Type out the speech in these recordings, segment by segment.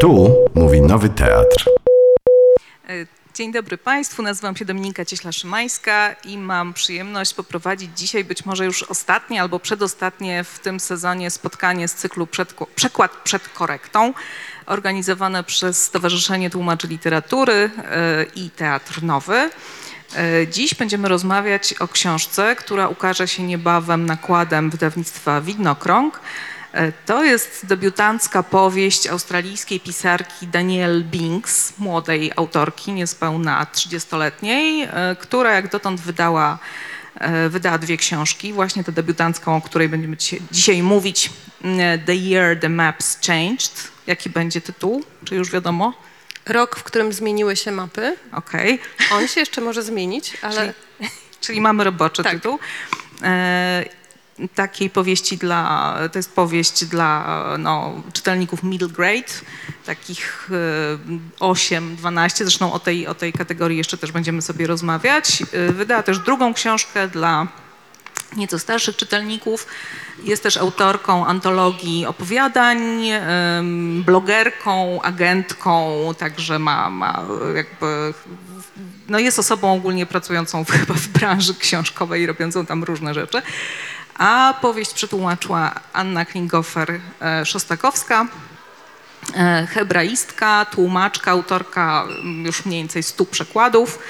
Tu mówi Nowy Teatr. Dzień dobry Państwu, nazywam się Dominika Cieśla-Szymańska i mam przyjemność poprowadzić dzisiaj być może już ostatnie albo przedostatnie w tym sezonie spotkanie z cyklu przed, Przekład przed korektą organizowane przez Stowarzyszenie Tłumaczy Literatury e, i Teatr Nowy. E, Dziś będziemy rozmawiać o książce, która ukaże się niebawem nakładem wydawnictwa Widnokrąg. E, To jest debiutancka powieść australijskiej pisarki Danielle Binks, młodej autorki, niespełna 30-letniej, e, która jak dotąd wydała, e, wydała dwie książki. Właśnie tę debiutancką, o której będziemy dzisiaj, mówić, mm, The Year the Maps Changed. Jaki będzie tytuł? Czy już wiadomo? Rok, w którym zmieniły się mapy. Okej. On się jeszcze może zmienić, ale Czyli mamy roboczy Tak. tytuł. E, takiej powieści dla, to jest powieść dla no, czytelników middle grade, takich e, 8-12, zresztą o tej, o tej kategorii jeszcze też będziemy sobie rozmawiać. E, wydała też drugą książkę dla nieco starszych czytelników. Jest też autorką antologii opowiadań, blogerką, agentką, także ma, ma jakby no jest osobą ogólnie pracującą chyba w branży książkowej robiącą tam różne rzeczy. A powieść przetłumaczyła Anna Klingofer-Szostakowska, e, hebraistka, tłumaczka, autorka mm, już mniej więcej stu przekładów, e,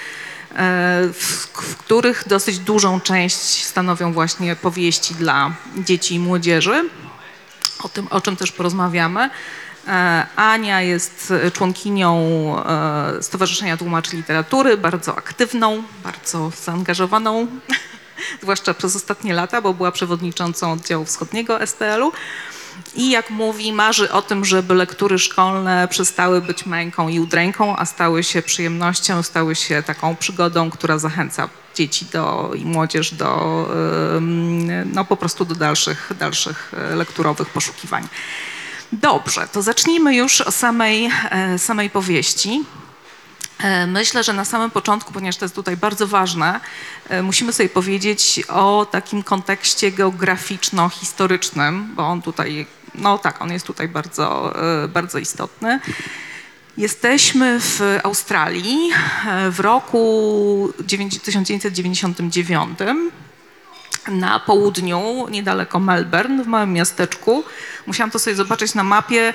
w, w których dosyć dużą część stanowią właśnie powieści dla dzieci i młodzieży. O tym, o czym też porozmawiamy. E, Ania jest członkinią e, Stowarzyszenia Tłumaczy Literatury, bardzo aktywną, bardzo zaangażowaną, zwłaszcza przez ostatnie lata, bo była przewodniczącą oddziału wschodniego STL-u. I jak mówi, marzy o tym, żeby lektury szkolne przestały być męką i udręką, a stały się przyjemnością, stały się taką przygodą, która zachęca dzieci do, i młodzież do, no po prostu do dalszych, dalszych e, lekturowych poszukiwań. Dobrze, to zacznijmy już o samej, e, samej powieści. E, Myślę, że na samym początku, ponieważ to jest tutaj bardzo ważne, e, musimy sobie powiedzieć o takim kontekście geograficzno-historycznym, bo on tutaj, no tak, on jest tutaj bardzo, e, bardzo istotny. Jesteśmy w Australii w roku dziewięć- 1999 na południu, niedaleko Melbourne, w małym miasteczku. Musiałam to sobie zobaczyć na mapie,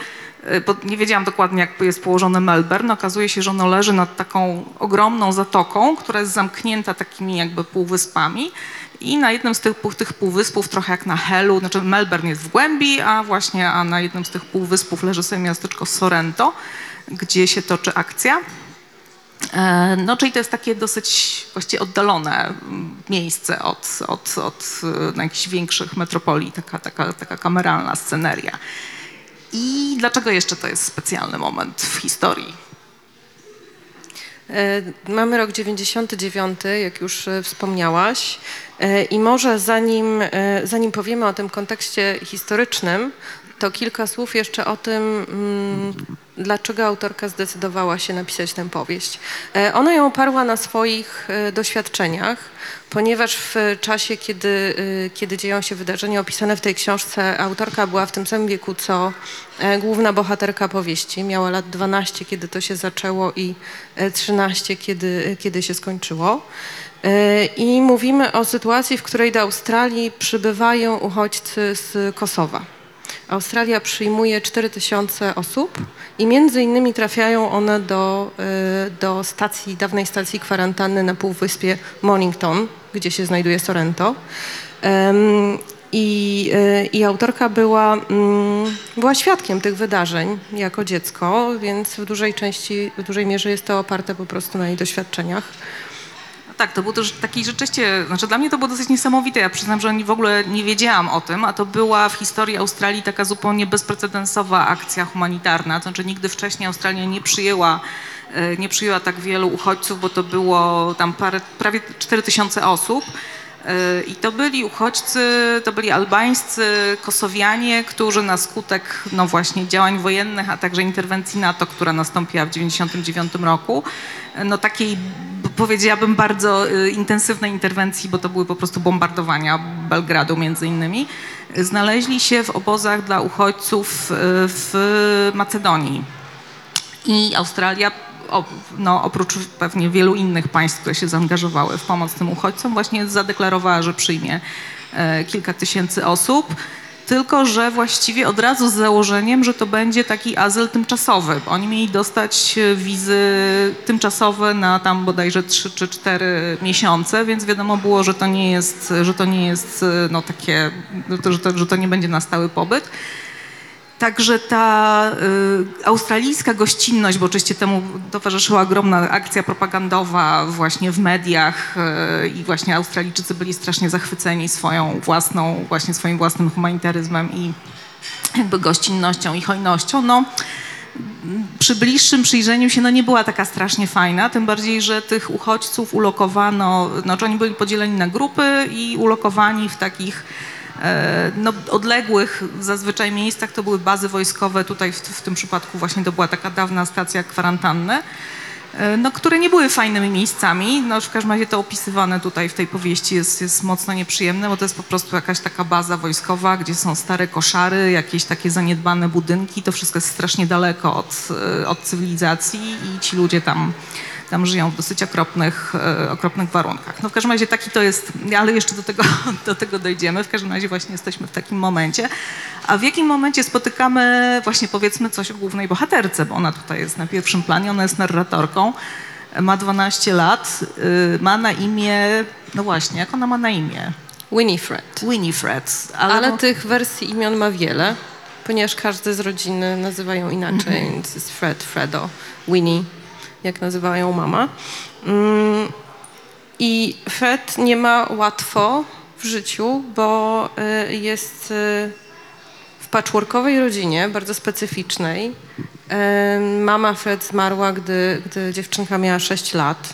y, bo nie wiedziałam dokładnie, jak jest położone Melbourne. Okazuje się, że ono leży nad taką ogromną zatoką, która jest zamknięta takimi jakby półwyspami. I na jednym z tych, tych półwyspów, trochę jak na Helu, znaczy Melbourne jest w głębi, a właśnie a na jednym z tych półwyspów leży sobie miasteczko Sorrento, gdzie się toczy akcja. E, No, czyli to jest takie dosyć właściwie oddalone miejsce od, od, od e, jakichś większych metropolii, taka, taka, taka kameralna sceneria. I dlaczego jeszcze to jest specjalny moment w historii? e, mamy rok 99, jak już wspomniałaś. I może zanim, zanim powiemy o tym kontekście historycznym, to kilka słów jeszcze o tym, mm, dlaczego autorka zdecydowała się napisać tę powieść. E, Ona ją oparła na swoich e, doświadczeniach, ponieważ w czasie, kiedy, e, kiedy dzieją się wydarzenia opisane w tej książce, autorka była w tym samym wieku, co główna bohaterka powieści. Miała lat 12, kiedy to się zaczęło i e, 13, kiedy, kiedy się skończyło. I mówimy o sytuacji, w której do Australii przybywają uchodźcy z Kosowa. Australia przyjmuje 4000 osób i między innymi trafiają one do, e, do stacji, dawnej stacji kwarantanny na półwyspie Mornington, gdzie się znajduje Sorrento. I, e, I autorka była, mm, była świadkiem tych wydarzeń jako dziecko, więc w dużej części, w dużej mierze jest to oparte po prostu na jej doświadczeniach. Tak, to był też taki rzeczywiście, znaczy dla mnie to było dosyć niesamowite. Ja przyznam, że w ogóle nie wiedziałam o tym, a to była w historii Australii taka zupełnie bezprecedensowa akcja humanitarna. To znaczy nigdy wcześniej Australia nie przyjęła, e, nie przyjęła tak wielu uchodźców, bo to było tam parę, prawie 4000 osób. E, I to byli uchodźcy, to byli albańscy kosowianie, którzy na skutek no właśnie działań wojennych, a także interwencji NATO, która nastąpiła w 1999 roku, no takiej powiedziałabym bardzo y, intensywnej interwencji, bo to były po prostu bombardowania Belgradu między innymi, znaleźli się w obozach dla uchodźców y, w Macedonii. I Australia, no, oprócz pewnie wielu innych państw, które się zaangażowały w pomoc tym uchodźcom, właśnie zadeklarowała, że przyjmie e, kilka tysięcy osób. Tylko, że właściwie od razu z założeniem, że to będzie taki azyl tymczasowy. Oni mieli dostać e, wizy tymczasowe na tam bodajże 3 czy 4 miesiące, więc wiadomo było, że to nie jest, że to nie jest e, no, takie, że to, że to, że to nie będzie na stały pobyt. Także ta y, australijska gościnność, bo oczywiście temu towarzyszyła ogromna akcja propagandowa właśnie w mediach y, i właśnie Australijczycy byli strasznie zachwyceni swoją własną, właśnie swoim własnym humanitaryzmem i jakby gościnnością i hojnością. No, przy bliższym przyjrzeniu się no nie była taka strasznie fajna, tym bardziej, że tych uchodźców ulokowano, znaczy oni byli podzieleni na grupy i ulokowani w takich no, odległych zazwyczaj miejscach, to były bazy wojskowe, tutaj w, w tym przypadku właśnie to była taka dawna stacja kwarantanny, e, no, które nie były fajnymi miejscami. No, w każdym razie to opisywane tutaj w tej powieści jest, jest mocno nieprzyjemne, bo to jest po prostu jakaś taka baza wojskowa, gdzie są stare koszary, jakieś takie zaniedbane budynki. To wszystko jest strasznie daleko od, e, od cywilizacji i ci ludzie tam, tam żyją w dosyć okropnych, e, okropnych warunkach. No w każdym razie taki to jest, ale jeszcze do tego, do tego dojdziemy. W każdym razie właśnie jesteśmy w takim momencie. A w jakim momencie spotykamy właśnie powiedzmy coś o głównej bohaterce, bo ona tutaj jest na pierwszym planie, ona jest narratorką, ma 12 lat, y, ma na imię, no właśnie, jak ona ma na imię? Winifred. Winifred. Ale no- tych wersji imion ma wiele, ponieważ każdy z rodziny nazywa ją inaczej. Więc jest Fred, Fredo, Winnie, jak nazywała ją mama. Mm, I Fred nie ma łatwo w życiu, bo y, jest y, w patchworkowej rodzinie, bardzo specyficznej. Y, Mama Fred zmarła, gdy, gdy dziewczynka miała 6 lat.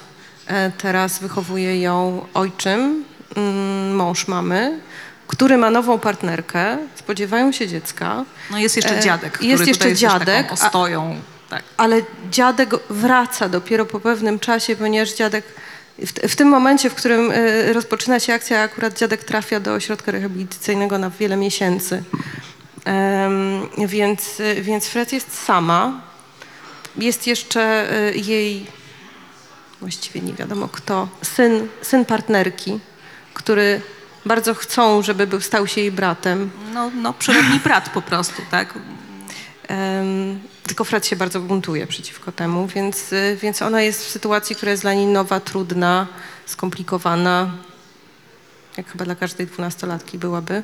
Teraz wychowuje ją ojczym, mm, mąż mamy, który ma nową partnerkę, spodziewają się dziecka, No jest jeszcze dziadek, który jest jeszcze jest dziadek, a- ostoją. Tak. ale dziadek wraca dopiero po pewnym czasie, ponieważ dziadek w, w tym momencie, w którym e, rozpoczyna się akcja, akurat dziadek trafia do ośrodka rehabilitacyjnego na wiele miesięcy. Em, więc, więc Fred jest sama. Jest jeszcze e, jej, właściwie nie wiadomo kto, syn, syn partnerki, który bardzo chcą, żeby był, stał się jej bratem. No, no przyrodni brat po prostu, tak? Em, tylko Fred się bardzo buntuje przeciwko temu, więc, y, więc ona jest w sytuacji, która jest dla niej nowa, trudna, skomplikowana, jak chyba dla każdej dwunastolatki byłaby.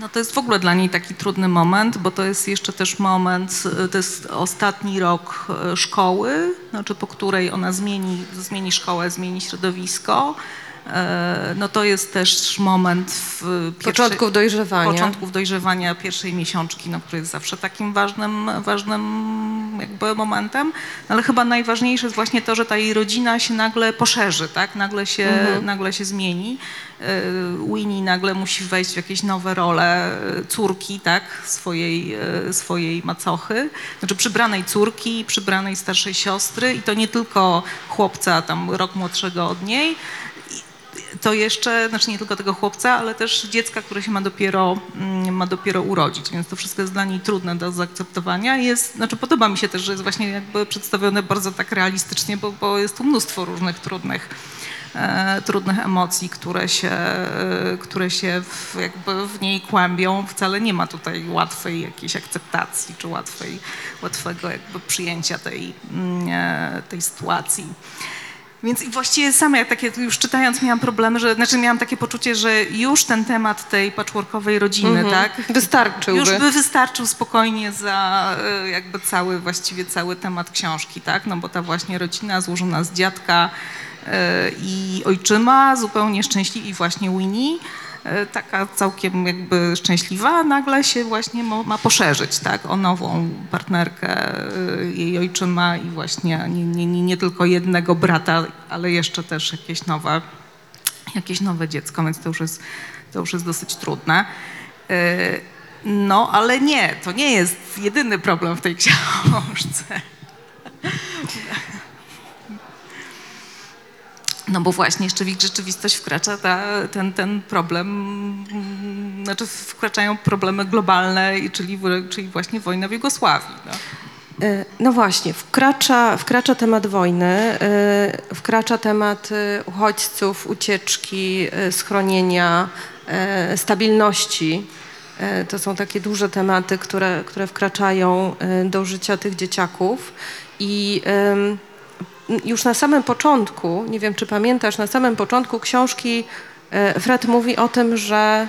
No to jest w ogóle dla niej taki trudny moment, bo to jest jeszcze też moment, y, to jest ostatni rok y, szkoły, znaczy po której ona zmieni, zmieni szkołę, zmieni środowisko. E, No to jest też moment w Początków dojrzewania. początków dojrzewania pierwszej miesiączki, no, który jest zawsze takim ważnym, ważnym jakby momentem. No, ale chyba najważniejsze jest właśnie to, że ta jej rodzina się nagle poszerzy, tak? Nagle się, nagle się zmieni. Y, Winnie nagle musi wejść w jakieś nowe role y, córki, tak? Swojej, swojej macochy. Znaczy przybranej córki, przybranej starszej siostry i to nie tylko chłopca tam rok młodszego od niej, to jeszcze, znaczy nie tylko tego chłopca, ale też dziecka, które się ma dopiero, mm, ma dopiero urodzić, więc to wszystko jest dla niej trudne do zaakceptowania. Jest, znaczy podoba mi się też, że jest właśnie jakby przedstawione bardzo tak realistycznie, bo, bo jest tu mnóstwo różnych trudnych, e, trudnych emocji, które się, e, które się w, jakby w niej kłębią. Wcale nie ma tutaj łatwej jakiejś akceptacji, czy łatwej, łatwego jakby przyjęcia tej, mm, e, tej sytuacji. Więc i właściwie sama jak takie już czytając miałam problemy, że znaczy miałam takie poczucie, że już ten temat tej patchworkowej rodziny, tak? Wystarczyłby. Już by wystarczył spokojnie za e, jakby cały, właściwie cały temat książki, tak? No bo ta właśnie rodzina złożona z dziadka e, i ojczyma, zupełnie szczęśliwi właśnie Winnie, taka całkiem jakby szczęśliwa, nagle się właśnie ma poszerzyć, tak? O nową partnerkę e, jej ojczyma i właśnie nie, nie, nie, nie tylko jednego brata, ale jeszcze też jakieś nowe, jakieś nowe dziecko, więc to już jest, to już jest dosyć trudne. E, No, ale nie, to nie jest jedyny problem w tej książce. No bo właśnie jeszcze w ich rzeczywistość wkracza ta, ten, ten problem, znaczy wkraczają problemy globalne, czyli, czyli właśnie wojna w Jugosławii. No. E, No właśnie, wkracza, wkracza temat wojny, e, wkracza temat e, uchodźców, ucieczki, schronienia, stabilności. To są takie duże tematy, które, które wkraczają do życia tych dzieciaków. I już na samym początku, nie wiem czy pamiętasz, na samym początku książki e, Fred mówi o tym, że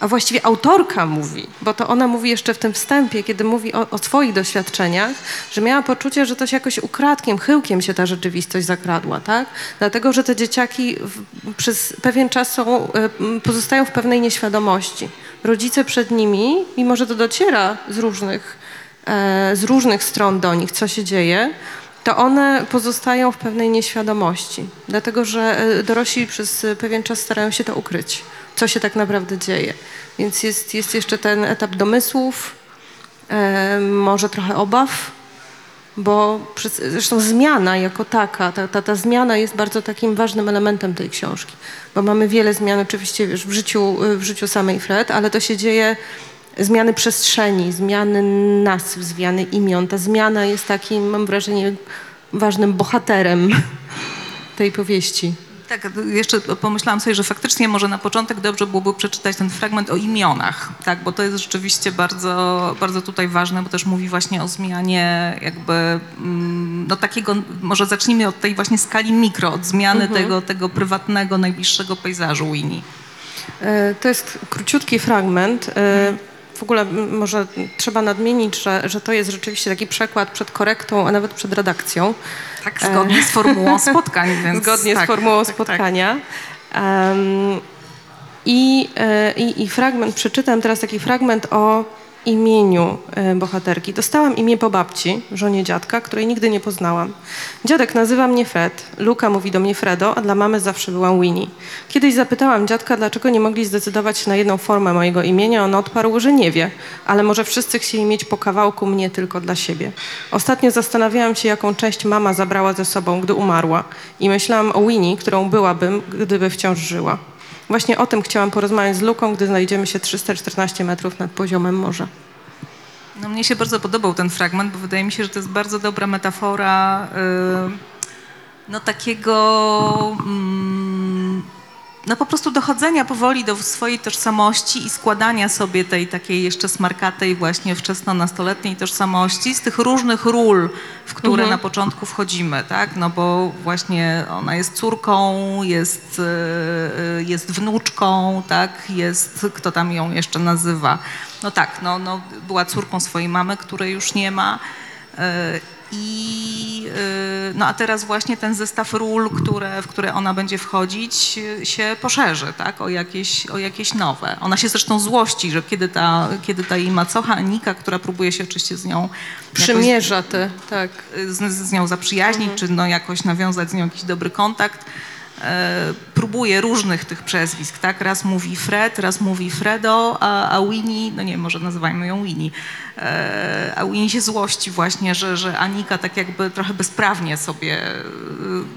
a właściwie autorka mówi, bo to ona mówi jeszcze w tym wstępie, kiedy mówi o, o swoich doświadczeniach, że miała poczucie, że to się jakoś ukradkiem, chyłkiem się ta rzeczywistość zakradła, tak? Dlatego, że te dzieciaki w, przez pewien czas są, e, pozostają w pewnej nieświadomości. Rodzice przed nimi, mimo że to dociera z różnych, e, z różnych stron do nich, co się dzieje, to one pozostają w pewnej nieświadomości, dlatego że e, dorośli przez e, pewien czas starają się to ukryć, co się tak naprawdę dzieje. Więc jest, jest jeszcze ten etap domysłów, e, może trochę obaw, bo przez, zresztą zmiana jako taka, ta, ta, ta zmiana jest bardzo takim ważnym elementem tej książki, bo mamy wiele zmian oczywiście wiesz, w, życiu, w życiu samej Fred, ale to się dzieje zmiany przestrzeni, zmiany nazw, zmiany imion. Ta zmiana jest takim, mam wrażenie, ważnym bohaterem tej powieści. Tak, jeszcze pomyślałam sobie, że faktycznie może na początek dobrze byłoby przeczytać ten fragment o imionach, tak, bo to jest rzeczywiście bardzo, bardzo tutaj ważne, bo też mówi właśnie o zmianie jakby, mm, no takiego, może zacznijmy od tej właśnie skali mikro, od zmiany tego, tego prywatnego, najbliższego pejzażu Winnie. E, To jest króciutki fragment. E, W ogóle może trzeba nadmienić, że, że to jest rzeczywiście taki przekład przed korektą, a nawet przed redakcją. Tak, zgodnie z formułą spotkań, więc Zgodnie tak, z formułą tak, tak. spotkania. Em, i, e, i, I fragment, przeczytam teraz taki fragment o imieniu e, bohaterki. Dostałam imię po babci, żonie dziadka, której nigdy nie poznałam. Dziadek nazywa mnie Fred, Luka mówi do mnie Fredo, a dla mamy zawsze byłam Winnie. Kiedyś zapytałam dziadka, dlaczego nie mogli zdecydować na jedną formę mojego imienia. On odparł, że nie wie, ale może wszyscy chcieli mieć po kawałku mnie tylko dla siebie. Ostatnio zastanawiałam się, jaką część mama zabrała ze sobą, gdy umarła i myślałam o Winnie, którą byłabym, gdyby wciąż żyła. Właśnie o tym chciałam porozmawiać z Luką, gdy znajdziemy się 314 metrów nad poziomem morza. No mnie się bardzo podobał ten fragment, bo wydaje mi się, że to jest bardzo dobra metafora y, no takiego mm, no po prostu dochodzenia powoli do swojej tożsamości i składania sobie tej takiej jeszcze smarkatej właśnie wczesno-nastoletniej tożsamości z tych różnych ról, w które na początku wchodzimy, tak? No bo właśnie ona jest córką, jest, y, jest wnuczką, tak? Jest, kto tam ją jeszcze nazywa. No tak, no, no była córką swojej mamy, której już nie ma. Y, I, y, no a teraz właśnie ten zestaw ról, które, w które ona będzie wchodzić, y, się poszerzy, tak? O jakieś, o jakieś nowe. Ona się zresztą złości, że kiedy ta, kiedy ta jej macocha Anika, która próbuje się oczywiście z nią jakoś Przymierza te, tak. z, z nią zaprzyjaźnić, czy no jakoś nawiązać z nią jakiś dobry kontakt. E, próbuje różnych tych przezwisk, tak? Raz mówi Fred, raz mówi Fredo, a, a Winnie, no nie, może nazywajmy ją Winnie, e, a Winnie się złości właśnie, że, że Anika tak jakby trochę bezprawnie sobie e,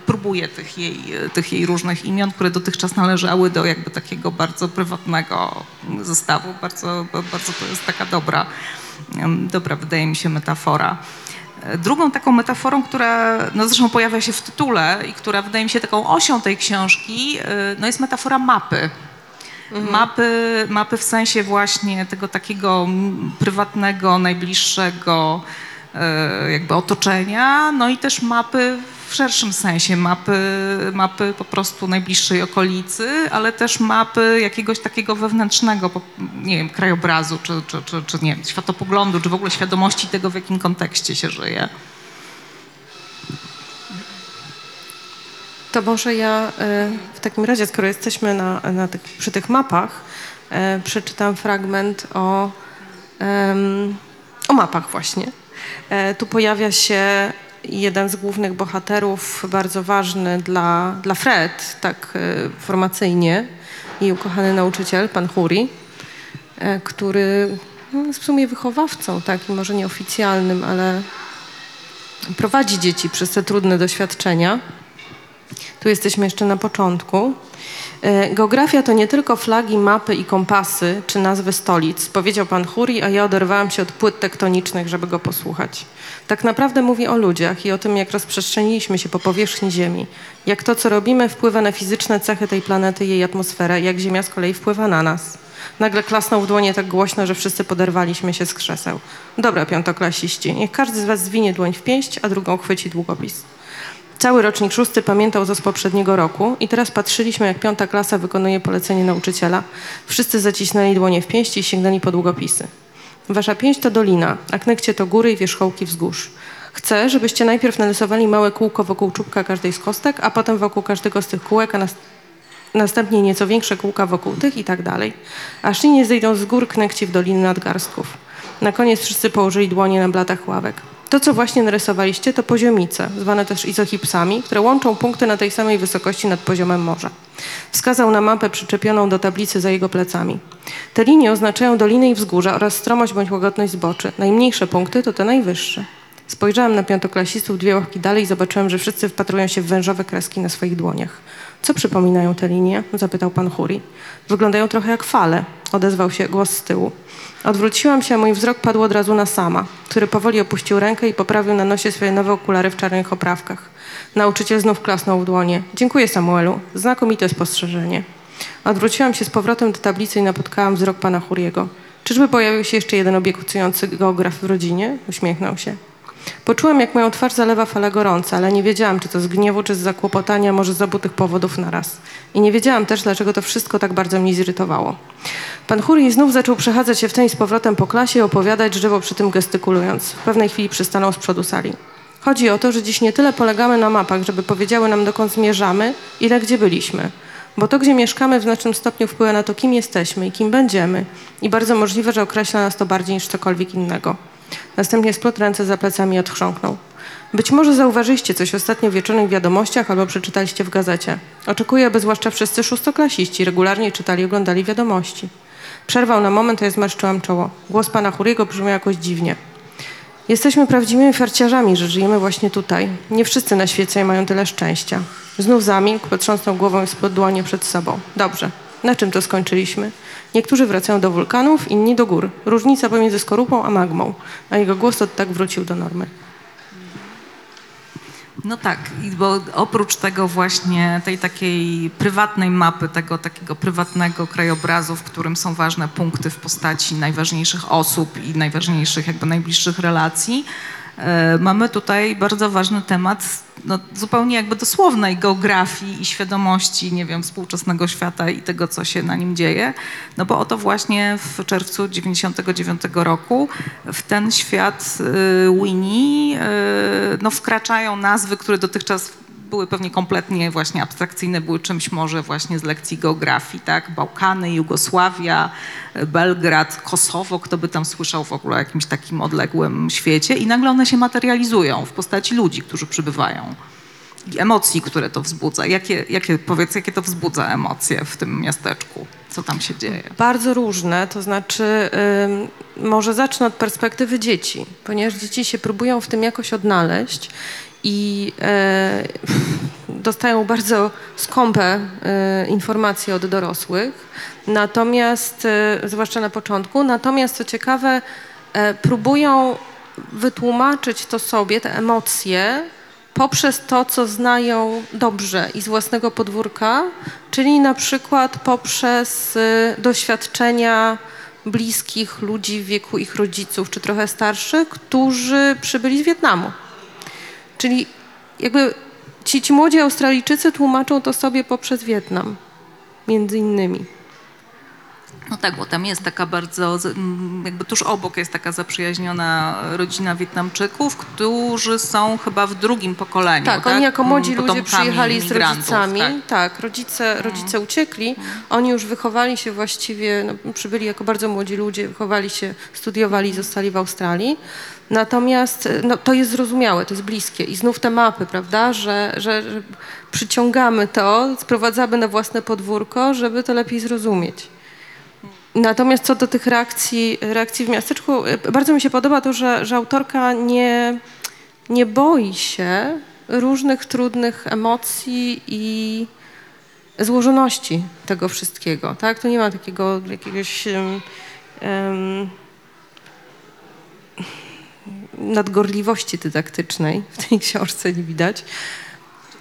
próbuje tych jej, tych jej różnych imion, które dotychczas należały do jakby takiego bardzo prywatnego zestawu. Bardzo, bardzo to jest taka dobra, dobra wydaje mi się metafora. Drugą taką metaforą, która no zresztą pojawia się w tytule i która wydaje mi się taką osią tej książki, y, no jest metafora mapy. Mapy, mapy w sensie właśnie tego takiego prywatnego, najbliższego y, jakby otoczenia, no i też mapy w szerszym sensie, mapy, mapy po prostu najbliższej okolicy, ale też mapy jakiegoś takiego wewnętrznego, nie wiem, krajobrazu, czy, czy, czy, czy nie wiem, światopoglądu, czy w ogóle świadomości tego, w jakim kontekście się żyje. To może ja e, w takim razie, skoro jesteśmy na, na tych, przy tych mapach, e, przeczytam fragment o, o mapach właśnie. E, Tu pojawia się jeden z głównych bohaterów, bardzo ważny dla, dla Fred, tak e, formacyjnie, jej ukochany nauczyciel, pan Huri, e, który no, jest w sumie wychowawcą, takim może nieoficjalnym, ale prowadzi dzieci przez te trudne doświadczenia. Tu jesteśmy jeszcze na początku. E, Geografia to nie tylko flagi, mapy i kompasy, czy nazwy stolic, powiedział pan Huri, a ja oderwałam się od płyt tektonicznych, żeby go posłuchać. Tak naprawdę mówi o ludziach i o tym, jak rozprzestrzeniliśmy się po powierzchni Ziemi, jak to, co robimy, wpływa na fizyczne cechy tej planety i jej atmosferę, jak Ziemia z kolei wpływa na nas. Nagle klasnął w dłonie tak głośno, że wszyscy poderwaliśmy się z krzeseł. Dobra, piątoklasiści, niech każdy z was zwinie dłoń w pięść, a drugą chwyci długopis. Cały rocznik szósty pamiętał to z poprzedniego roku i teraz patrzyliśmy, jak piąta klasa wykonuje polecenie nauczyciela. Wszyscy zacisnęli dłonie w pięści i sięgnęli po długopisy. Wasza pięść to dolina, a knykcie to góry i wierzchołki wzgórz. Chcę, żebyście najpierw narysowali małe kółko wokół czubka każdej z kostek, a potem wokół każdego z tych kółek, a nas- następnie nieco większe kółka wokół tych i tak dalej. Aż nie zejdą z gór knykci w doliny nadgarstków. Na koniec wszyscy położyli dłonie na blatach ławek. To, co właśnie narysowaliście, to poziomice, zwane też izochipsami, które łączą punkty na tej samej wysokości nad poziomem morza. Wskazał na mapę przyczepioną do tablicy za jego plecami. Te linie oznaczają doliny i wzgórza oraz stromość bądź łagodność zboczy. Najmniejsze punkty to te najwyższe. Spojrzałem na piątoklasistów dwie ławki dalej i zobaczyłem, że wszyscy wpatrują się w wężowe kreski na swoich dłoniach. Co przypominają te linie? zapytał pan Huri. Wyglądają trochę jak fale, odezwał się głos z tyłu. Odwróciłam się, a mój wzrok padł od razu na sama, który powoli opuścił rękę i poprawił na nosie swoje nowe okulary w czarnych oprawkach. Nauczyciel znów klasnął w dłonie. Dziękuję, Samuelu. Znakomite spostrzeżenie. Odwróciłam się z powrotem do tablicy i napotkałam wzrok pana Huriego. Czyżby pojawił się jeszcze jeden obiecujący geograf w rodzinie? Uśmiechnął się. Poczułam, jak moją twarz zalewa fala gorąca, ale nie wiedziałam, czy to z gniewu, czy z zakłopotania, może z obu tych powodów naraz. I nie wiedziałam też, dlaczego to wszystko tak bardzo mnie zirytowało. Pan Huri znów zaczął przechadzać się w ten z powrotem po klasie i opowiadać, żywo przy tym gestykulując. W pewnej chwili przystanął z przodu sali. Chodzi o to, że dziś nie tyle polegamy na mapach, żeby powiedziały nam, dokąd zmierzamy, ile gdzie byliśmy. Bo to, gdzie mieszkamy, w znacznym stopniu wpływa na to, kim jesteśmy i kim będziemy. I bardzo możliwe, że określa nas to bardziej niż cokolwiek innego. Następnie splot ręce za plecami i odchrząknął. Być może zauważyliście coś ostatnio w wieczornych wiadomościach albo przeczytaliście w gazecie. Oczekuję, aby zwłaszcza wszyscy szóstoklasiści regularnie czytali i oglądali wiadomości. Przerwał na moment, a ja zmarszczyłam czoło. Głos pana Huriego brzmiał jakoś dziwnie. Jesteśmy prawdziwymi farciarzami, że żyjemy właśnie tutaj. Nie wszyscy na świecie mają tyle szczęścia. Znów zamilkł, potrząsnął głową i spod dłonie przed sobą. Dobrze. Na czym to skończyliśmy? Niektórzy wracają do wulkanów, inni do gór. Różnica pomiędzy skorupą a magmą. A jego głos od tak wrócił do normy. No tak, bo oprócz tego właśnie tej takiej prywatnej mapy, tego takiego prywatnego krajobrazu, w którym są ważne punkty w postaci najważniejszych osób i najważniejszych jakby najbliższych relacji, mamy tutaj bardzo ważny temat no, zupełnie jakby dosłownej geografii i świadomości, nie wiem, współczesnego świata i tego, co się na nim dzieje. No bo oto właśnie w czerwcu 99 roku w ten świat y, Winnie y, no, wkraczają nazwy, które dotychczas były pewnie kompletnie właśnie abstrakcyjne, były czymś może właśnie z lekcji geografii, tak? Bałkany, Jugosławia, Belgrad, Kosowo, kto by tam słyszał w ogóle o jakimś takim odległym świecie i nagle one się materializują w postaci ludzi, którzy przybywają. I emocji, które to wzbudza. Jakie, jakie, powiedz, jakie to wzbudza emocje w tym miasteczku? Co tam się dzieje? Bardzo różne, to znaczy może zacznę od perspektywy dzieci, ponieważ dzieci się próbują w tym jakoś odnaleźć i e, dostają bardzo skąpe e, informacje od dorosłych, natomiast, e, zwłaszcza na początku, natomiast co ciekawe, e, próbują wytłumaczyć to sobie, te emocje, poprzez to, co znają dobrze i z własnego podwórka, czyli na przykład poprzez y, doświadczenia bliskich ludzi w wieku ich rodziców, czy trochę starszych, którzy przybyli z Wietnamu. Czyli jakby ci, ci młodzi Australijczycy tłumaczą to sobie poprzez Wietnam, między innymi. No tak, bo tam jest taka bardzo, jakby tuż obok jest taka zaprzyjaźniona rodzina Wietnamczyków, którzy są chyba w drugim pokoleniu. Tak, Tak, oni jako młodzi M, ludzie przyjechali z rodzicami. Tak. Tak, rodzice, rodzice uciekli. Oni już wychowali się właściwie, no, przybyli jako bardzo młodzi ludzie, wychowali się, studiowali, zostali w Australii. Natomiast no, to jest zrozumiałe, to jest bliskie. I znów te mapy, prawda, że, że, że przyciągamy to, sprowadzamy na własne podwórko, żeby to lepiej zrozumieć. Natomiast co do tych reakcji, reakcji w miasteczku, y, bardzo mi się podoba to, że, że autorka nie, nie boi się różnych trudnych emocji i złożoności tego wszystkiego, tak? Tu nie ma takiego jakiegoś em, em, nadgorliwości dydaktycznej w tej książce nie widać.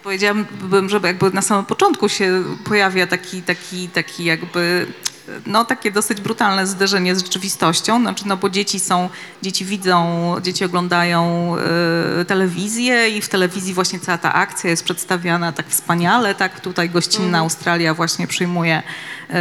Powiedziałabym, że jakby na samym początku się pojawia taki, taki, taki jakby no takie dosyć brutalne zderzenie z rzeczywistością, znaczy no bo dzieci są, dzieci widzą, dzieci oglądają y, telewizję i w telewizji właśnie cała ta akcja jest przedstawiana tak wspaniale, tak tutaj gościnna Australia właśnie przyjmuje,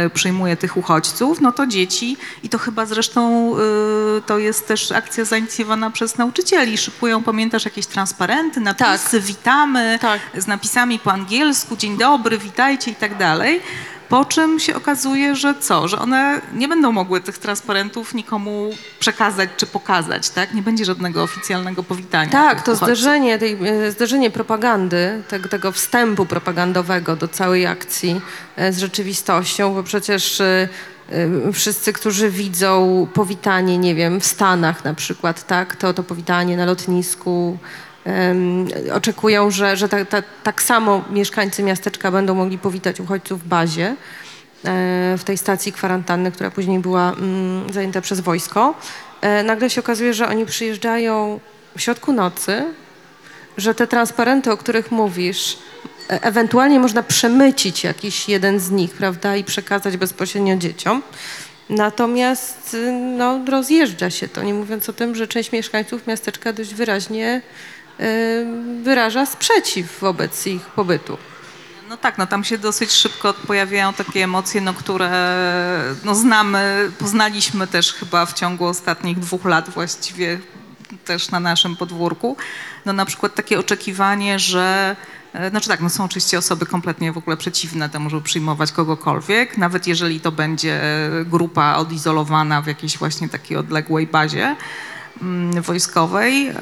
y, przyjmuje tych uchodźców, no to dzieci i to chyba zresztą y, to jest też akcja zainicjowana przez nauczycieli, szykują, pamiętasz, jakieś transparenty, napisy, witamy, Tak. z napisami po angielsku, dzień dobry, witajcie i tak dalej. Po czym się okazuje, że co? Że one nie będą mogły tych transparentów nikomu przekazać czy pokazać, tak? Nie będzie żadnego oficjalnego powitania. Tak, to uchodźców. zderzenie, tej, e, zderzenie propagandy, tego, tego wstępu propagandowego do całej akcji e, z rzeczywistością, bo przecież e, wszyscy, którzy widzą powitanie, nie wiem, w Stanach na przykład, tak, to, to powitanie na lotnisku, oczekują, że, że ta, ta, tak samo mieszkańcy miasteczka będą mogli powitać uchodźców w bazie e, w tej stacji kwarantanny, która później była mm, zajęta przez wojsko. E, Nagle się okazuje, że oni przyjeżdżają w środku nocy, że te transparenty, o których mówisz, e- ewentualnie można przemycić jakiś jeden z nich, prawda, i przekazać bezpośrednio dzieciom. Natomiast no, rozjeżdża się to, nie mówiąc o tym, że część mieszkańców miasteczka dość wyraźnie wyraża sprzeciw wobec ich pobytu. No tak, no tam się dosyć szybko pojawiają takie emocje, no, które no, znamy, poznaliśmy też chyba w ciągu ostatnich dwóch lat właściwie też na naszym podwórku. No na przykład takie oczekiwanie, że e, znaczy tak, no są oczywiście osoby kompletnie w ogóle przeciwne temu, żeby przyjmować kogokolwiek, nawet jeżeli to będzie grupa odizolowana w jakiejś właśnie takiej odległej bazie wojskowej. E,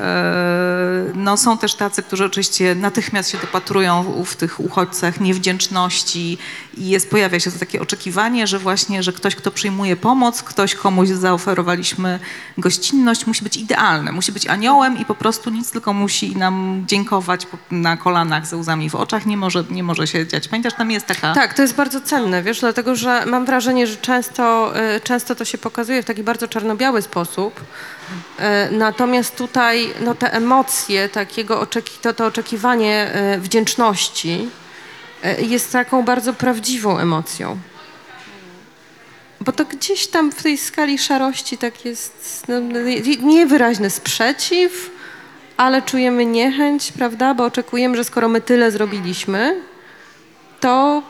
No, są też tacy, którzy oczywiście natychmiast się dopatrują w, w tych uchodźcach niewdzięczności i jest, pojawia się to takie oczekiwanie, że właśnie, że ktoś, kto przyjmuje pomoc, ktoś komuś zaoferowaliśmy gościnność, musi być idealny, musi być aniołem i po prostu nic, tylko musi nam dziękować na kolanach ze łzami w oczach, nie może, nie może się dziać. Pamiętasz, tam jest taka... Tak, to jest bardzo cenne, wiesz, dlatego że mam wrażenie, że często, y, często to się pokazuje w taki bardzo czarno-biały sposób. Y, Natomiast tutaj no, te emocje, takiego oczeki- to, to oczekiwanie y, wdzięczności jest taką bardzo prawdziwą emocją. Bo to gdzieś tam w tej skali szarości tak jest no, nie- niewyraźny sprzeciw, ale czujemy niechęć, prawda? Bo oczekujemy, że skoro my tyle zrobiliśmy, to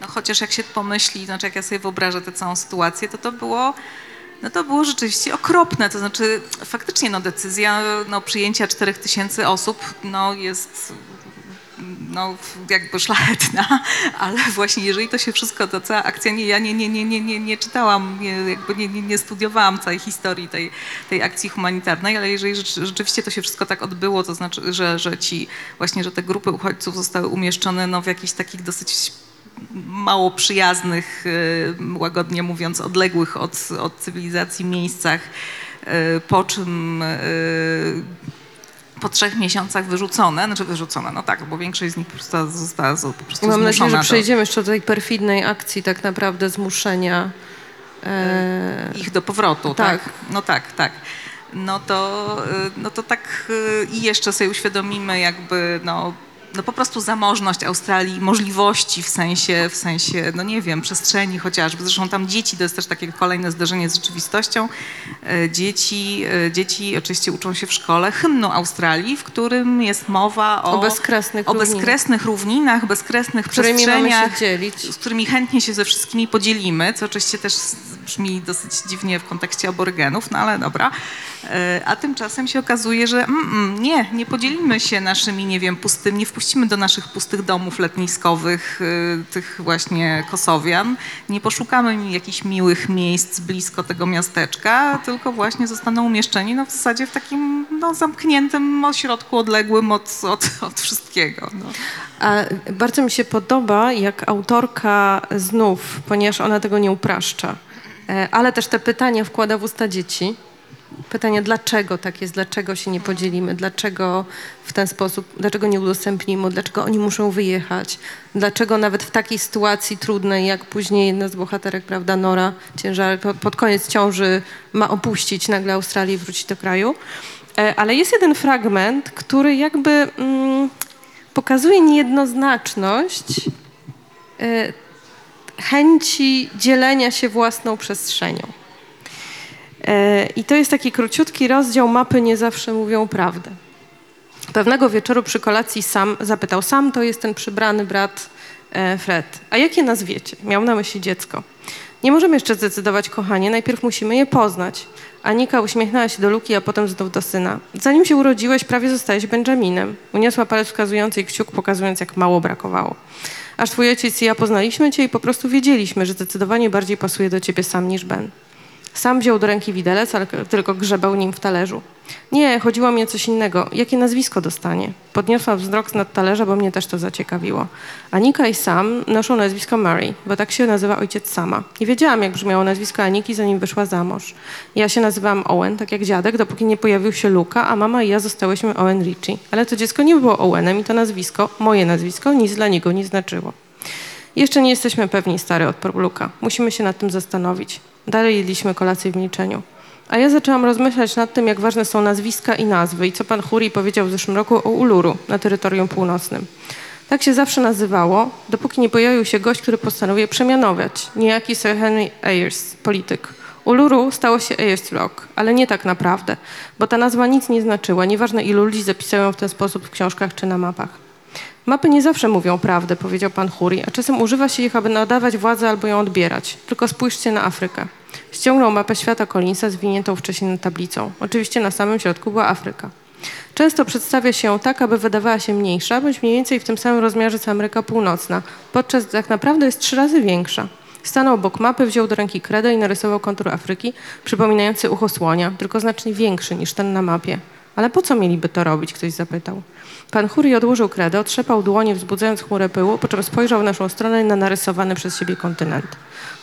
No chociaż jak się pomyśli, znaczy jak ja sobie wyobrażę tę całą sytuację, to to było, no to było rzeczywiście okropne. To znaczy faktycznie no decyzja no, przyjęcia 4 tysięcy osób no, jest no, jakby szlachetna, ale właśnie jeżeli to się wszystko, to cała akcja, nie, ja nie, nie, nie, nie, nie, nie czytałam, nie, jakby nie, nie, nie studiowałam całej historii tej, tej akcji humanitarnej, ale jeżeli rzecz- rzeczywiście to się wszystko tak odbyło, to znaczy, że, że ci właśnie, że te grupy uchodźców zostały umieszczone no, w jakichś takich dosyć mało przyjaznych, y, łagodnie mówiąc, odległych od, od cywilizacji miejscach, y, po czym y, po trzech miesiącach wyrzucone, znaczy wyrzucone, no tak, bo większość z nich po prostu została po prostu mam nadzieję, że przejdziemy jeszcze do tej perfidnej akcji tak naprawdę zmuszenia. E, ich do powrotu, tak. Tak. No tak, tak. No to, y, no to tak y, i jeszcze sobie uświadomimy jakby, no, no po prostu zamożność Australii, możliwości w sensie, w sensie, no nie wiem, przestrzeni chociażby. Zresztą tam dzieci, to jest też takie kolejne zderzenie z rzeczywistością. E, Dzieci, e, dzieci oczywiście uczą się w szkole hymnu Australii, w którym jest mowa o, O bezkresnych o równinach. bezkresnych równinach, bezkresnych którymi mamy przestrzeniach z którymi chętnie się ze wszystkimi podzielimy, co oczywiście też brzmi dosyć dziwnie w kontekście aborygenów, no ale dobra. E, A tymczasem się okazuje, że mm, mm, nie, nie podzielimy się naszymi, nie wiem, pustymi, nie wpuścimy do naszych pustych domów letniskowych y, tych właśnie Kosowian, nie poszukamy im jakichś miłych miejsc blisko tego miasteczka, tylko właśnie zostaną umieszczeni no, w zasadzie w takim no, zamkniętym ośrodku odległym od, od, od wszystkiego. No. Bardzo mi się podoba, jak autorka znów, ponieważ ona tego nie upraszcza, e, ale też te pytania wkłada w usta dzieci. Pytanie, dlaczego tak jest, dlaczego się nie podzielimy, dlaczego w ten sposób, dlaczego nie udostępnimy, dlaczego oni muszą wyjechać, dlaczego nawet w takiej sytuacji trudnej, jak później jedna z bohaterek, prawda, Nora, ciężar, po- pod koniec ciąży ma opuścić nagle Australię i wrócić do kraju. E, Ale jest jeden fragment, który jakby mm, pokazuje niejednoznaczność e, chęci dzielenia się własną przestrzenią. E, I to jest taki króciutki rozdział mapy Nie zawsze mówią prawdę. Pewnego wieczoru przy kolacji Sam zapytał, Sam to jest ten przybrany brat e, Fred. A jakie nazwiecie? Miał na myśli dziecko. Nie możemy jeszcze zdecydować, kochanie, najpierw musimy je poznać. Anika uśmiechnęła się do Luki, a potem znów do syna. Zanim się urodziłeś, prawie zostałeś Benjaminem. Uniosła palec wskazujący i kciuk, pokazując, jak mało brakowało. Aż twój ojciec i ja poznaliśmy cię i po prostu wiedzieliśmy, że zdecydowanie bardziej pasuje do ciebie Sam niż Ben. Sam wziął do ręki widelec, ale tylko grzebał nim w talerzu. Nie, chodziło mi o coś innego. Jakie nazwisko dostanie? Podniosła wzrok nad talerza, bo mnie też to zaciekawiło. Anika i Sam noszą nazwisko Murray, bo tak się nazywa ojciec Sama. Nie wiedziałam, jak brzmiało nazwisko Aniki, zanim wyszła za mąż. Ja się nazywałam Owen, tak jak dziadek, dopóki nie pojawił się Luka, a mama i ja zostałyśmy Owen Ritchie. Ale to dziecko nie było Owenem i to nazwisko, moje nazwisko, nic dla niego nie znaczyło. Jeszcze nie jesteśmy pewni, stary, odparł Luka. Musimy się nad tym zastanowić. Dalej jedliśmy kolację w milczeniu. A ja zaczęłam rozmyślać nad tym, jak ważne są nazwiska i nazwy i co pan Huri powiedział w zeszłym roku o Uluru na terytorium północnym. Tak się zawsze nazywało, dopóki nie pojawił się gość, który postanowił przemianować. Niejaki Sir Henry Ayers, polityk. Uluru stało się Ayers Rock, ale nie tak naprawdę, bo ta nazwa nic nie znaczyła, nieważne ilu ludzi zapisają w ten sposób w książkach czy na mapach. Mapy nie zawsze mówią prawdę, powiedział pan Huri, a czasem używa się ich, aby nadawać władzę albo ją odbierać. Tylko spójrzcie na Afrykę. Ściągnął mapę świata Collinsa zwiniętą wcześniej nad tablicą. Oczywiście na samym środku była Afryka. Często przedstawia się ją tak, aby wydawała się mniejsza, bądź mniej więcej w tym samym rozmiarze co Ameryka Północna, podczas gdy tak naprawdę jest trzy razy większa. Stanął obok mapy, wziął do ręki kredę i narysował kontur Afryki, przypominający ucho słonia, tylko znacznie większy niż ten na mapie. Ale po co mieliby to robić? Ktoś zapytał. Pan Huri odłożył kredę, otrzepał dłonie, wzbudzając chmurę pyłu, po czym spojrzał w naszą stronę na narysowany przez siebie kontynent.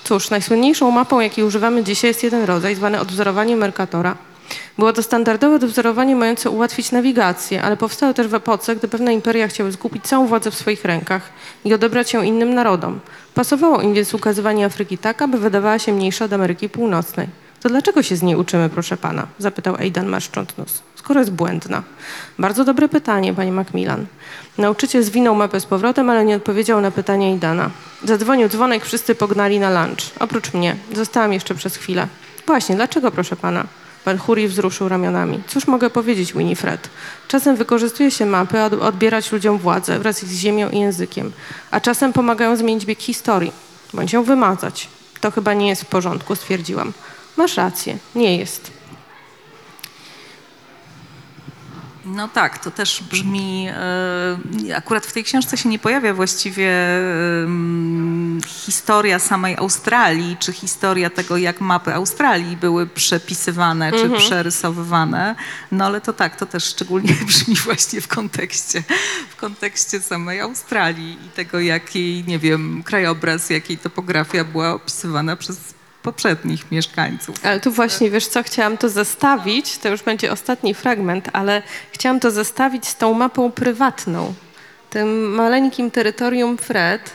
Cóż, najsłynniejszą mapą, jakiej używamy dzisiaj, jest jeden rodzaj, zwany odwzorowaniem Mercatora. Było to standardowe odwzorowanie mające ułatwić nawigację, ale powstało też w epoce, gdy pewne imperia chciały skupić całą władzę w swoich rękach i odebrać ją innym narodom. Pasowało im więc ukazywanie Afryki tak, aby wydawała się mniejsza od Ameryki Północnej. To dlaczego się z niej uczymy, proszę pana? Zapytał Aidan marszcząc nos. Skoro jest błędna. Bardzo dobre pytanie, pani Macmillan. Nauczyciel zwinął mapę z powrotem, ale nie odpowiedział na pytanie Aidana. Zadzwonił dzwonek, wszyscy pognali na lunch. Oprócz mnie. Zostałam jeszcze przez chwilę. Właśnie, dlaczego, proszę pana? Pan Huri wzruszył ramionami. Cóż mogę powiedzieć, Winifred? Czasem wykorzystuje się mapy, aby odbierać ludziom władzę wraz z ziemią i językiem, a czasem pomagają zmienić bieg historii, bądź ją wymazać. To chyba nie jest w porządku, stwierdziłam. Masz rację, nie jest. No tak, to też brzmi. e, Akurat w tej książce się nie pojawia właściwie historia samej Australii, czy historia tego, jak mapy Australii były przepisywane, czy przerysowywane. No ale to tak, to też szczególnie brzmi właśnie w kontekście, w kontekście samej Australii i tego, jak jej, nie wiem, krajobraz, jak jej topografia była opisywana przez poprzednich mieszkańców. Ale tu właśnie, wiesz co, chciałam to zestawić, to już będzie ostatni fragment, ale chciałam to zestawić z tą mapą prywatną, tym maleńkim terytorium Fred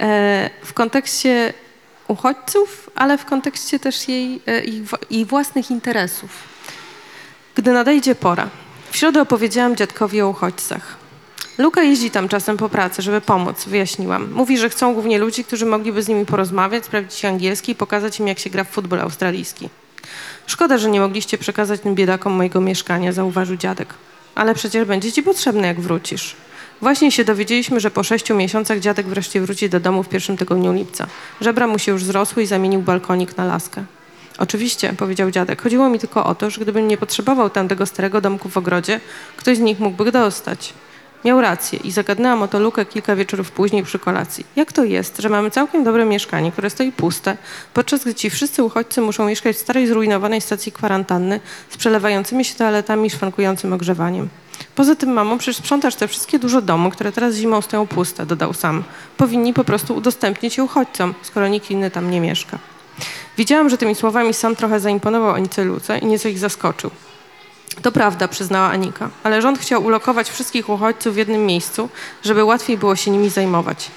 e, w kontekście uchodźców, ale w kontekście też jej, ich własnych interesów. Gdy nadejdzie pora. W środę opowiedziałam dziadkowi o uchodźcach. Luka jeździ tam czasem po pracy, żeby pomóc, wyjaśniłam. Mówi, że chcą głównie ludzi, którzy mogliby z nimi porozmawiać, sprawdzić angielski i pokazać im, jak się gra w futbol australijski. Szkoda, że nie mogliście przekazać tym biedakom mojego mieszkania, zauważył dziadek. Ale przecież będzie ci potrzebne, jak wrócisz. Właśnie się dowiedzieliśmy, że po sześciu miesiącach dziadek wreszcie wróci do domu w pierwszym tygodniu lipca. Żebra mu się już zrosły i zamienił balkonik na laskę. Oczywiście, powiedział dziadek. Chodziło mi tylko o to, że gdybym nie potrzebował tamtego starego domku w ogrodzie, ktoś z nich mógłby go dostać. Miał rację i zagadnęłam o to Lukę kilka wieczorów później przy kolacji. Jak to jest, że mamy całkiem dobre mieszkanie, które stoi puste, podczas gdy ci wszyscy uchodźcy muszą mieszkać w starej, zrujnowanej stacji kwarantanny z przelewającymi się toaletami i szwankującym ogrzewaniem? Poza tym, mamo, przecież sprzątasz te wszystkie duże domy, które teraz zimą stoją puste, dodał sam. Powinni po prostu udostępnić je uchodźcom, skoro nikt inny tam nie mieszka. Widziałam, że tymi słowami sam trochę zaimponował Anice Luce i nieco ich zaskoczył. To prawda, przyznała Anika, ale rząd chciał ulokować wszystkich uchodźców w jednym miejscu, żeby łatwiej było się nimi zajmować.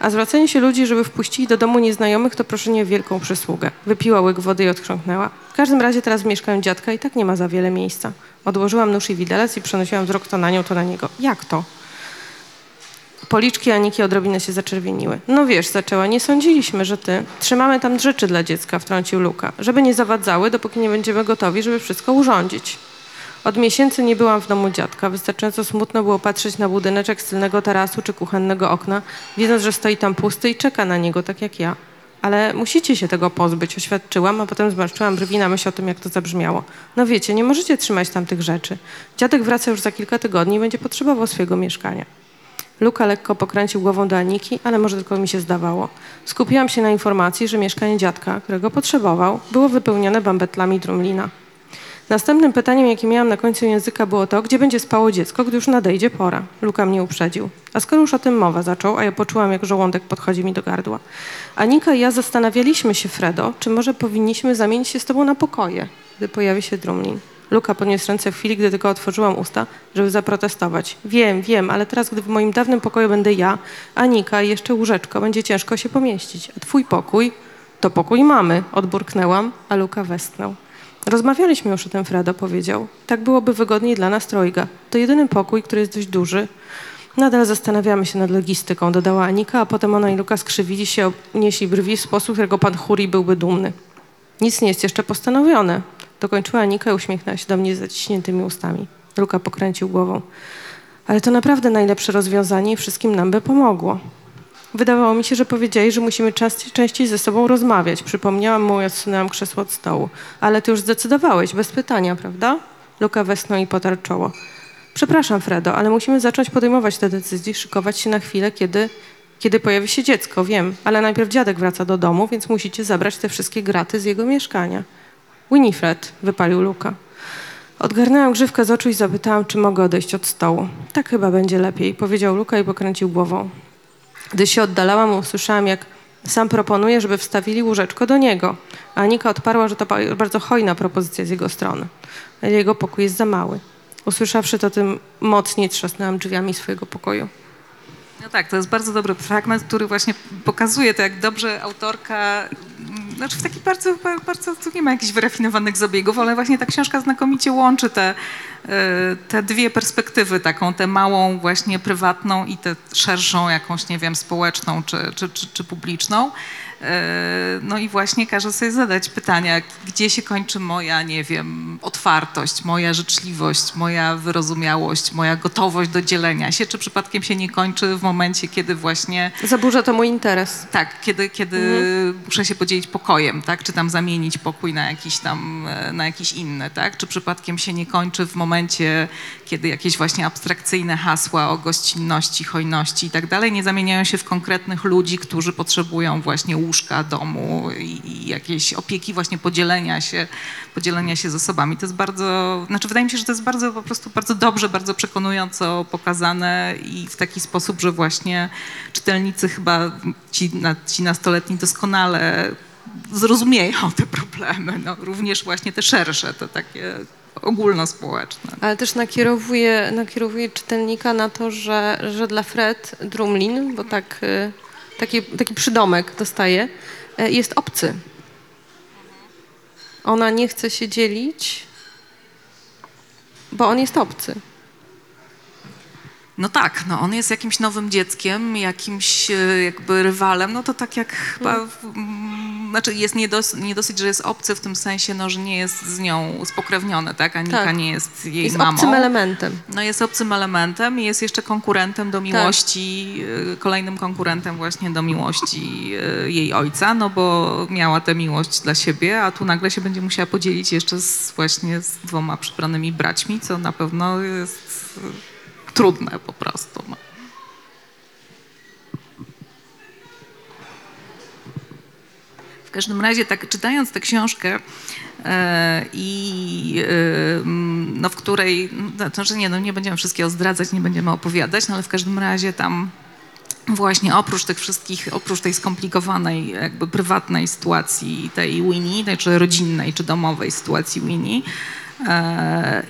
A zwracanie się ludzi, żeby wpuścili do domu nieznajomych, to proszenie o wielką przysługę. Wypiła łyk wody i odchrząknęła. W każdym razie teraz w mieszkaniu dziadka i tak nie ma za wiele miejsca. Odłożyłam nóż i widelec i przenosiłam wzrok to na nią, to na niego. Jak to? Policzki Aniki odrobinę się zaczerwieniły. No wiesz, zaczęła, nie sądziliśmy, że ty. Trzymamy tam rzeczy dla dziecka, wtrącił Luka. Żeby nie zawadzały, dopóki nie będziemy gotowi, żeby wszystko urządzić. Od miesięcy nie byłam w domu dziadka. Wystarczająco smutno było patrzeć na budyneczek z tarasu czy kuchennego okna, wiedząc, że stoi tam pusty i czeka na niego, tak jak ja. Ale musicie się tego pozbyć, oświadczyłam, a potem zmarszczyłam brwi na myśl o tym, jak to zabrzmiało. No wiecie, nie możecie trzymać tam tych rzeczy. Dziadek wraca już za kilka tygodni i będzie potrzebował swojego mieszkania. Luka lekko pokręcił głową do Aniki, ale może tylko mi się zdawało. Skupiłam się na informacji, że mieszkanie dziadka, którego potrzebował, było wypełnione bambetlami drumlina. Następnym pytaniem, jakie miałam na końcu języka, było to, gdzie będzie spało dziecko, gdy już nadejdzie pora. Luka mnie uprzedził. A skoro już o tym mowa zaczął, a ja poczułam, jak żołądek podchodzi mi do gardła. Anika i ja zastanawialiśmy się, Fredo, czy może powinniśmy zamienić się z tobą na pokoje, gdy pojawi się drumlin. Luka podniósł ręce w chwili, gdy tylko otworzyłam usta, żeby zaprotestować. Wiem, wiem, ale teraz, gdy w moim dawnym pokoju będę ja, Anika i jeszcze łóżeczko, będzie ciężko się pomieścić. A twój pokój? To pokój mamy, odburknęłam, a Luka westchnął. Rozmawialiśmy już o tym, Fredo powiedział. Tak byłoby wygodniej dla nas trojga. To jedyny pokój, który jest dość duży. Nadal zastanawiamy się nad logistyką, dodała Anika, a potem ona i Luka skrzywili się, obnieśli brwi w sposób, którego pan Huri byłby dumny. Nic nie jest jeszcze postanowione. Dokończyła Anika i uśmiechnęła się do mnie zaciśniętymi ustami. Luka pokręcił głową. Ale to naprawdę najlepsze rozwiązanie i wszystkim nam by pomogło. Wydawało mi się, że powiedzieli, że musimy częściej, ze sobą rozmawiać. Przypomniałam mu i odsunęłam krzesło od stołu. Ale ty już zdecydowałeś, bez pytania, prawda? Luka westchnął i potarł czoło. Przepraszam, Fredo, ale musimy zacząć podejmować te decyzje, szykować się na chwilę, kiedy, kiedy pojawi się dziecko, wiem. Ale najpierw dziadek wraca do domu, więc musicie zabrać te wszystkie graty z jego mieszkania. Winifred, wypalił Luka. Odgarnęłam grzywkę z oczu i zapytałam, czy mogę odejść od stołu. Tak chyba będzie lepiej, powiedział Luka i pokręcił głową. Gdy się oddalałam, usłyszałam, jak sam proponuje, żeby wstawili łóżeczko do niego. A Anika odparła, że to ba- bardzo hojna propozycja z jego strony. Jego pokój jest za mały. Usłyszawszy to, tym mocniej trzasnęłam drzwiami swojego pokoju. No tak, to jest bardzo dobry fragment, który właśnie pokazuje to, jak dobrze autorka, mm, znaczy w taki bardzo, ba- bardzo, tu nie ma jakichś wyrafinowanych zabiegów, ale właśnie ta książka znakomicie łączy te, y, te dwie perspektywy, taką tę małą właśnie prywatną i tę szerszą jakąś, nie wiem, społeczną czy, czy, czy, czy publiczną. Y, No i właśnie każe sobie zadać pytania, gdzie się kończy moja, nie wiem, otwartość, moja życzliwość, moja wyrozumiałość, moja gotowość do dzielenia się, czy przypadkiem się nie kończy w momencie, kiedy właśnie Zaburza to mój interes. tak, kiedy, kiedy muszę się podzielić pokojem, tak? Czy tam zamienić pokój na jakiś tam, e, na jakiś inny, tak? Czy przypadkiem się nie kończy w momencie, kiedy jakieś właśnie abstrakcyjne hasła o gościnności, hojności i tak dalej nie zamieniają się w konkretnych ludzi, którzy potrzebują właśnie łóżka, domu i, jakiejś opieki, właśnie podzielenia się, podzielenia się zasobami. To jest bardzo, znaczy wydaje mi się, że to jest bardzo po prostu bardzo dobrze, bardzo przekonująco pokazane i w taki sposób, że właśnie czytelnicy chyba ci, na, ci nastoletni doskonale zrozumieją te problemy, no, również właśnie te szersze, te takie ogólnospołeczne. Ale też nakierowuje, nakierowuje czytelnika na to, że, że dla Fred Drumlin, bo tak, y, taki, taki przydomek dostaje, jest obcy. Ona nie chce się dzielić, bo on jest obcy. No tak, no on jest jakimś nowym dzieckiem, jakimś e, jakby rywalem, no to tak jak chyba, mm, znaczy jest nie, dos, nie dosyć, że jest obcy w tym sensie, no, że nie jest z nią spokrewniony, tak? Anika Tak. nie jest jej Jest mamą. obcym elementem. No jest obcym elementem i jest jeszcze konkurentem do miłości, y, kolejnym konkurentem właśnie do miłości y, jej ojca, no bo miała tę miłość dla siebie, a tu nagle się będzie musiała podzielić jeszcze z, właśnie z dwoma przybranymi braćmi, co na pewno jest trudne po prostu. No. W każdym razie, tak czytając tę książkę e, i e, no, w której, no, znaczy nie, no, nie będziemy wszystkiego zdradzać, nie będziemy opowiadać, no ale w każdym razie tam właśnie oprócz tych wszystkich, oprócz tej skomplikowanej, jakby prywatnej sytuacji tej Winnie, czy rodzinnej, czy domowej sytuacji Winnie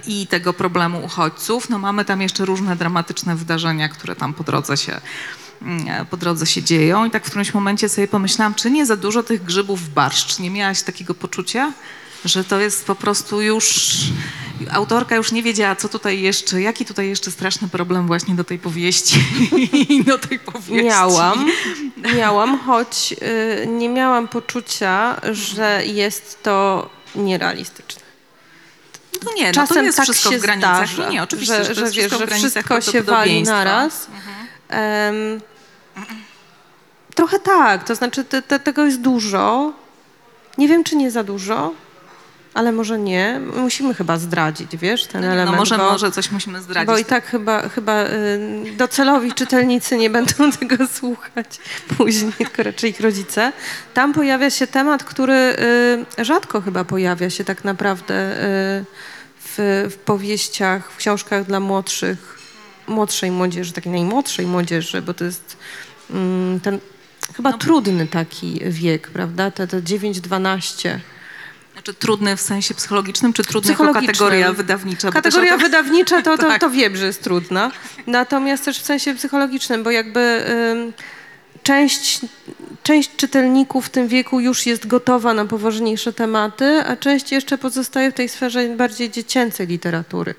i tego problemu uchodźców, no mamy tam jeszcze różne dramatyczne wydarzenia, które tam po drodze się mm, po drodze się dzieją i tak w którymś momencie sobie pomyślałam, czy nie za dużo tych grzybów w barszcz? Nie miałaś takiego poczucia? Że to jest po prostu już, autorka już nie wiedziała, co tutaj jeszcze, jaki tutaj jeszcze straszny problem właśnie do tej powieści do tej powieści. Miałam, miałam, choć y, nie miałam poczucia, że jest to nierealistyczne. No nie, no Czasem to jest tak wszystko się w granicach. zdarza, nie, nie, oczywiście, że, że, że wiesz, wszystko że się wali naraz. Em, trochę tak, to znaczy te, te, tego jest dużo. Nie wiem, czy nie za dużo, ale może nie. Musimy chyba zdradzić, wiesz, ten No, nie, element. no może, bo, może coś musimy zdradzić. bo i tak chyba, chyba y, docelowi czytelnicy nie będą tego słuchać później, tylko raczej ich rodzice. Tam pojawia się temat, który y, rzadko chyba pojawia się tak naprawdę y, w, w powieściach, w książkach dla młodszych, młodszej młodzieży, takiej najmłodszej młodzieży, bo to jest mm, ten chyba trudny taki wiek, prawda? Te, te 9-12. Znaczy trudny w sensie psychologicznym, czy trudny jako kategoria wydawnicza? Kategoria to- wydawnicza to, to, Tak. to wiem, że jest trudna. Natomiast też w sensie psychologicznym, bo jakby ym, część, część czytelników w tym wieku już jest gotowa na poważniejsze tematy, a część jeszcze pozostaje w tej sferze bardziej dziecięcej literatury.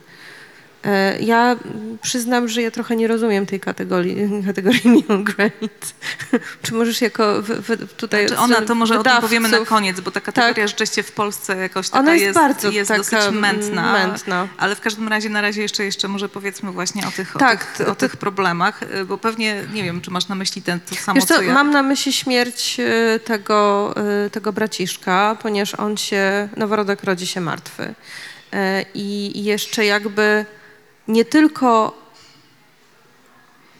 E, Ja przyznam, że ja trochę nie rozumiem tej kategorii, kategorii Neon. Czy możesz jako w, w, tutaj... Czy od ona, to może o tym powiemy na wydawców- koniec, bo ta kategoria Tak. rzeczywiście w Polsce jakoś taka Ona jest jest, bardzo jest dosyć mętna, mętna. Ale w każdym razie na razie jeszcze, jeszcze może powiedzmy właśnie o tych, Tak, o tych, o tych problemach, y, bo pewnie, nie wiem, czy masz na myśli ten, to samo, Wiesz co, co ja. mam na myśli śmierć y, tego, tego braciszka, ponieważ on się, noworodek rodzi się martwy. I jeszcze jakby nie tylko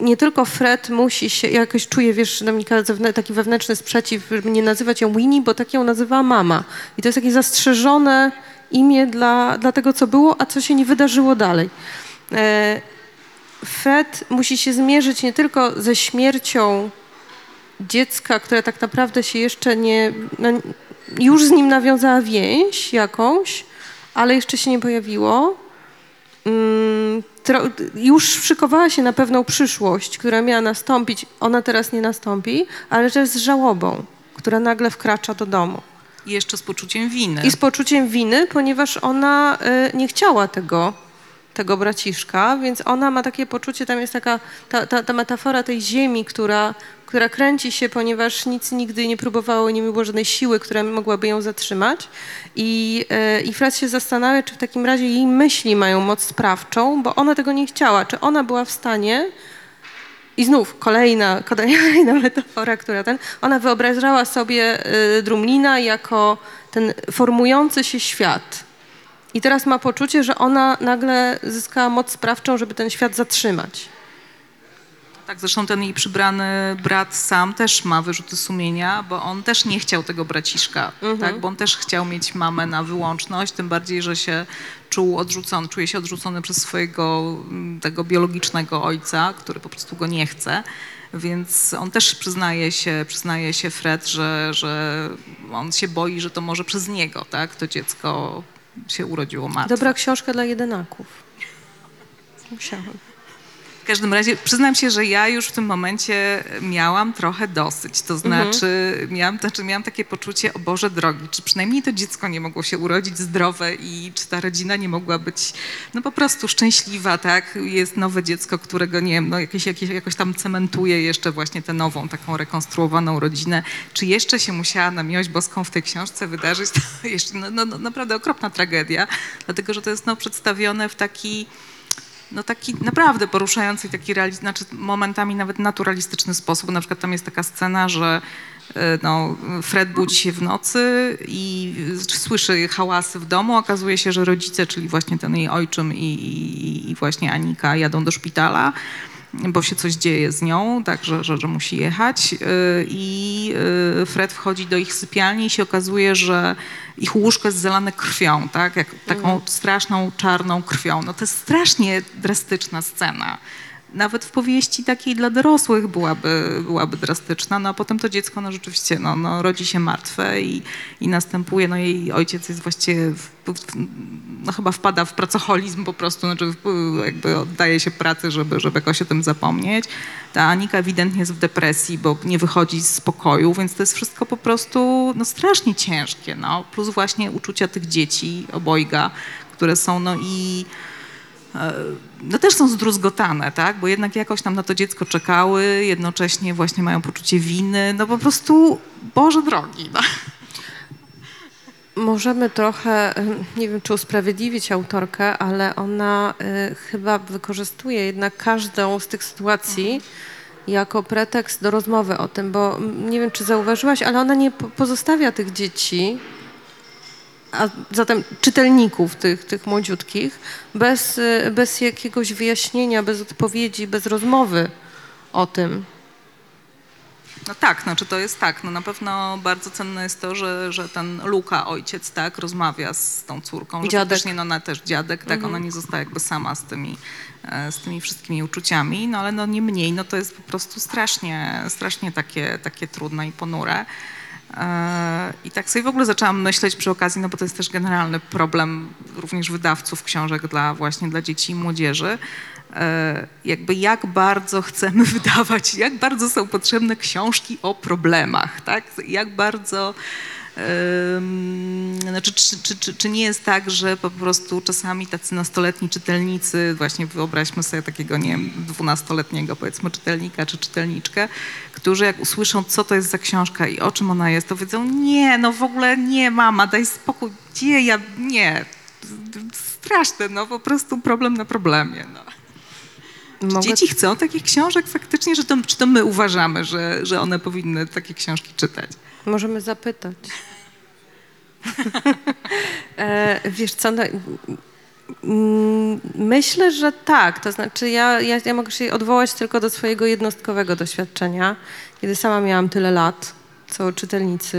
nie tylko Fred musi się, jakoś czuje, wiesz, Dominika, taki wewnętrzny sprzeciw, żeby nie nazywać ją Winnie, bo tak ją nazywała mama. I to jest takie zastrzeżone imię dla, dla tego, co było, a co się nie wydarzyło dalej. E, Fred musi się zmierzyć nie tylko ze śmiercią dziecka, które tak naprawdę się jeszcze nie. No, już z nim nawiązała więź jakąś, ale jeszcze się nie pojawiło. Mm, już szykowała się na pewną przyszłość, która miała nastąpić. Ona teraz nie nastąpi, ale też z żałobą, która nagle wkracza do domu. I jeszcze z poczuciem winy. I z poczuciem winy, ponieważ ona y, nie chciała tego, tego braciszka, więc ona ma takie poczucie, tam jest taka ta, ta, ta metafora tej ziemi, która, która kręci się, ponieważ nic nigdy nie próbowało, nie było żadnej siły, która mogłaby ją zatrzymać. I, y, I Fred się zastanawia, czy w takim razie jej myśli mają moc sprawczą, bo ona tego nie chciała. Czy ona była w stanie i znów kolejna, kolejna metafora, która ten, ona wyobrażała sobie y, Drumlina jako ten formujący się świat. I teraz ma poczucie, że ona nagle zyskała moc sprawczą, żeby ten świat zatrzymać. Tak, zresztą ten jej przybrany brat sam też ma wyrzuty sumienia, bo on też nie chciał tego braciszka, tak? bo on też chciał mieć mamę na wyłączność, tym bardziej, że się czuł odrzucony, czuje się odrzucony przez swojego mm, tego biologicznego ojca, który po prostu go nie chce. Więc on też przyznaje się, przyznaje się Fred, że, że on się boi, że to może przez niego, tak? To dziecko się urodziło martwe. Dobra książka dla jedynaków. Musiałam. W każdym razie przyznam się, że ja już w tym momencie miałam trochę dosyć. To znaczy, miałam, to znaczy miałam takie poczucie, o Boże drogi, czy przynajmniej to dziecko nie mogło się urodzić zdrowe i czy ta rodzina nie mogła być no po prostu szczęśliwa, tak? Jest nowe dziecko, którego nie wiem, no jakieś, jakieś, jakoś tam cementuje jeszcze właśnie tę nową, taką rekonstruowaną rodzinę. Czy jeszcze się musiała na miłość boską w tej książce wydarzyć? To jeszcze no, no, no, naprawdę okropna tragedia, dlatego że to jest no, przedstawione w taki no taki naprawdę poruszający, taki znaczy momentami nawet naturalistyczny sposób. Na przykład tam jest taka scena, że e, no, Fred budzi się w nocy i słyszy hałasy w domu. Okazuje się, że rodzice, czyli właśnie ten jej ojczym i, i, i właśnie Anika jadą do szpitala bo się coś dzieje z nią, tak, że, że, że musi jechać. Yy, I yy, Fred wchodzi do ich sypialni i się okazuje, że ich łóżko jest zalane krwią, tak, jak, taką straszną, czarną krwią. No to jest strasznie drastyczna scena. Nawet w powieści takiej dla dorosłych byłaby, byłaby drastyczna, no a potem to dziecko no rzeczywiście no, no, rodzi się martwe i, i następuje, no jej ojciec jest właściwie, w, w, no chyba wpada w pracoholizm po prostu, znaczy jakby oddaje się pracy, żeby, żeby jakoś o tym zapomnieć. Ta Anika ewidentnie jest w depresji, bo nie wychodzi z pokoju, więc to jest wszystko po prostu no, strasznie ciężkie, no. Plus właśnie uczucia tych dzieci, obojga, które są no i no też są zdruzgotane, tak? Bo jednak jakoś tam na to dziecko czekały, jednocześnie właśnie mają poczucie winy, no po prostu, Boże drogi, no. Możemy trochę, em, nie wiem czy usprawiedliwić autorkę, ale ona y, chyba wykorzystuje jednak każdą z tych sytuacji jako pretekst do rozmowy o tym, bo nie wiem czy zauważyłaś, ale ona nie po- pozostawia tych dzieci, a zatem czytelników tych, tych młodziutkich, bez, bez jakiegoś wyjaśnienia, bez odpowiedzi, bez rozmowy o tym. No tak, znaczy to jest tak, no na pewno bardzo cenne jest to, że, że ten Luka, ojciec, tak, rozmawia z tą córką. Że Dziadek. No ona też dziadek, tak, ona nie zostaje jakby sama z tymi, e, z tymi wszystkimi uczuciami, no ale no nie mniej, no to jest po prostu strasznie, strasznie takie, takie trudne i ponure. E, I tak sobie w ogóle zaczęłam myśleć przy okazji, no bo to jest też generalny problem również wydawców książek dla właśnie dla dzieci i młodzieży, e, jakby jak bardzo chcemy wydawać, jak bardzo są potrzebne książki o problemach, tak? Jak bardzo Znaczy, czy, czy, czy, czy nie jest tak, że po prostu czasami tacy nastoletni czytelnicy, właśnie wyobraźmy sobie takiego, nie wiem, dwunastoletniego powiedzmy czytelnika czy czytelniczkę, którzy jak usłyszą, co to jest za książka i o czym ona jest, to wiedzą, nie, no w ogóle nie, mama, daj spokój, gdzie ja, nie, straszne, no po prostu problem na problemie, no. Mogę Dzieci chcą takich książek faktycznie, że to, czy to my uważamy, że, że one powinny takie książki czytać? Możemy zapytać. e, wiesz co, no, mm, myślę, że tak. To znaczy ja, ja, ja mogę się odwołać tylko do swojego jednostkowego doświadczenia, kiedy sama miałam tyle lat, co czytelnicy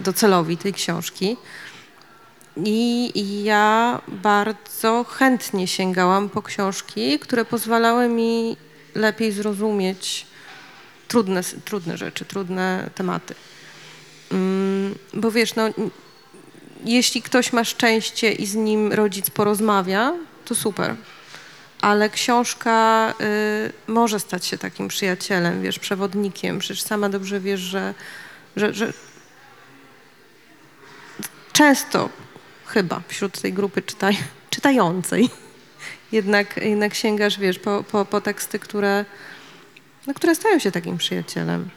y, docelowi tej książki. I ja bardzo chętnie sięgałam po książki, które pozwalały mi lepiej zrozumieć trudne, trudne rzeczy, trudne tematy. Mm, Bo wiesz, no, jeśli ktoś ma szczęście i z nim rodzic porozmawia, to super. Ale książka y, może stać się takim przyjacielem, wiesz, przewodnikiem. Przecież sama dobrze wiesz, że, że, że często chyba wśród tej grupy czytaj, czytającej jednak, jednak sięgasz, wiesz, po, po, po teksty, które, no, które stają się takim przyjacielem.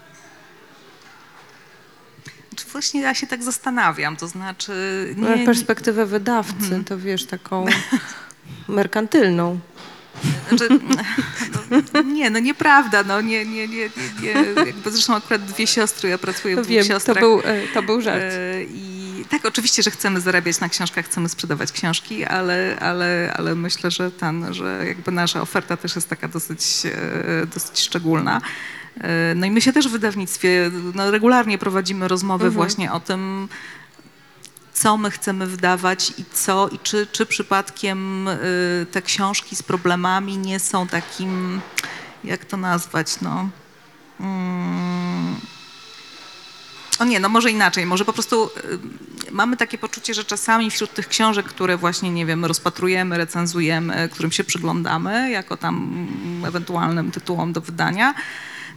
Właśnie ja się tak zastanawiam, to znaczy... Nie, Nie, perspektywę wydawcy, to wiesz, taką merkantylną. znaczy, no, nie, no nieprawda, no nie, nie, nie, nie. Jakby zresztą akurat dwie siostry, ja pracuję w dwóch Wiem, to siostrach. był, e, to był żart. E, I tak, oczywiście, że chcemy zarabiać na książkach, chcemy sprzedawać książki, ale, ale, ale myślę, że ten, że jakby nasza oferta też jest taka dosyć, e, dosyć szczególna. E, No i my się też w wydawnictwie no, regularnie prowadzimy rozmowy właśnie o tym, co my chcemy wydawać i co, i czy, czy przypadkiem y, te książki z problemami nie są takim, jak to nazwać, no. Mm, o nie, no może inaczej, może po prostu y, mamy takie poczucie, że czasami wśród tych książek, które właśnie, nie wiem, rozpatrujemy, recenzujemy, którym się przyglądamy, jako tam ewentualnym tytułom do wydania,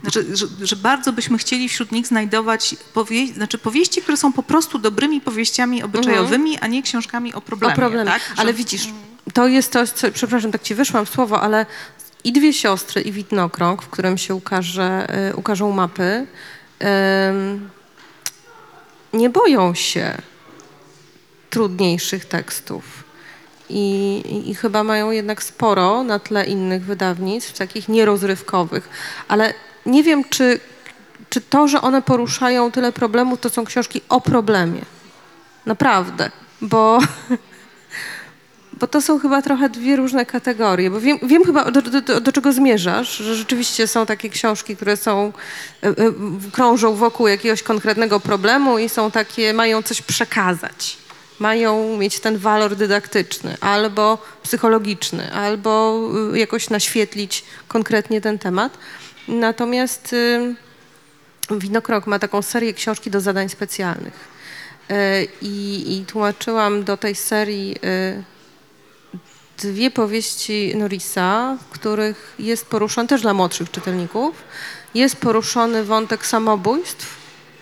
znaczy, że, że bardzo byśmy chcieli wśród nich znajdować powie, znaczy powieści, które są po prostu dobrymi powieściami obyczajowymi, a nie książkami o problemie. o problemie. Tak? Ale Że- widzisz, to jest coś, co, przepraszam, tak ci wyszłam w słowo, ale i dwie siostry, i widnokrąg, w którym się ukaże, y, ukażą mapy, ym, nie boją się trudniejszych tekstów. I, i, I chyba mają jednak sporo na tle innych wydawnictw, takich nierozrywkowych. Ale nie wiem, czy, czy to, że one poruszają tyle problemów, to są książki o problemie. Naprawdę. Bo, bo to są chyba trochę dwie różne kategorie. Bo wiem, wiem chyba, do, do, do, czego zmierzasz, że rzeczywiście są takie książki, które są, e, e, krążą wokół jakiegoś konkretnego problemu i są takie, mają coś przekazać. mają mieć ten walor dydaktyczny albo psychologiczny, albo y, jakoś naświetlić konkretnie ten temat. Natomiast y, Winokrok ma taką serię książki do zadań specjalnych. Y, I, i tłumaczyłam do tej serii y, dwie powieści Norrisa, w których jest poruszony, też dla młodszych czytelników, jest poruszony wątek samobójstw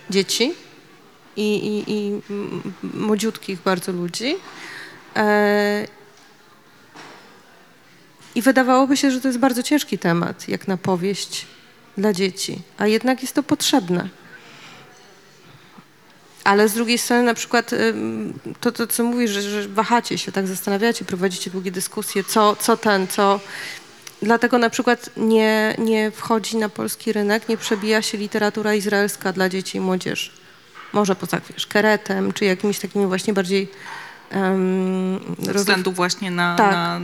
dzieci i, i, i młodziutkich bardzo ludzi. E, I wydawałoby się, że to jest bardzo ciężki temat, jak na powieść dzieci, a jednak jest to potrzebne. Ale z drugiej strony na przykład to, to co mówisz, że, że wahacie się, tak zastanawiacie, prowadzicie długie dyskusje, co, co ten, co... Dlatego na przykład nie, nie wchodzi na polski rynek, nie przebija się literatura izraelska dla dzieci i młodzieży. Może poza, wiesz, Keretem, czy jakimiś takimi właśnie bardziej... Um, Ze względu właśnie na, Tak. na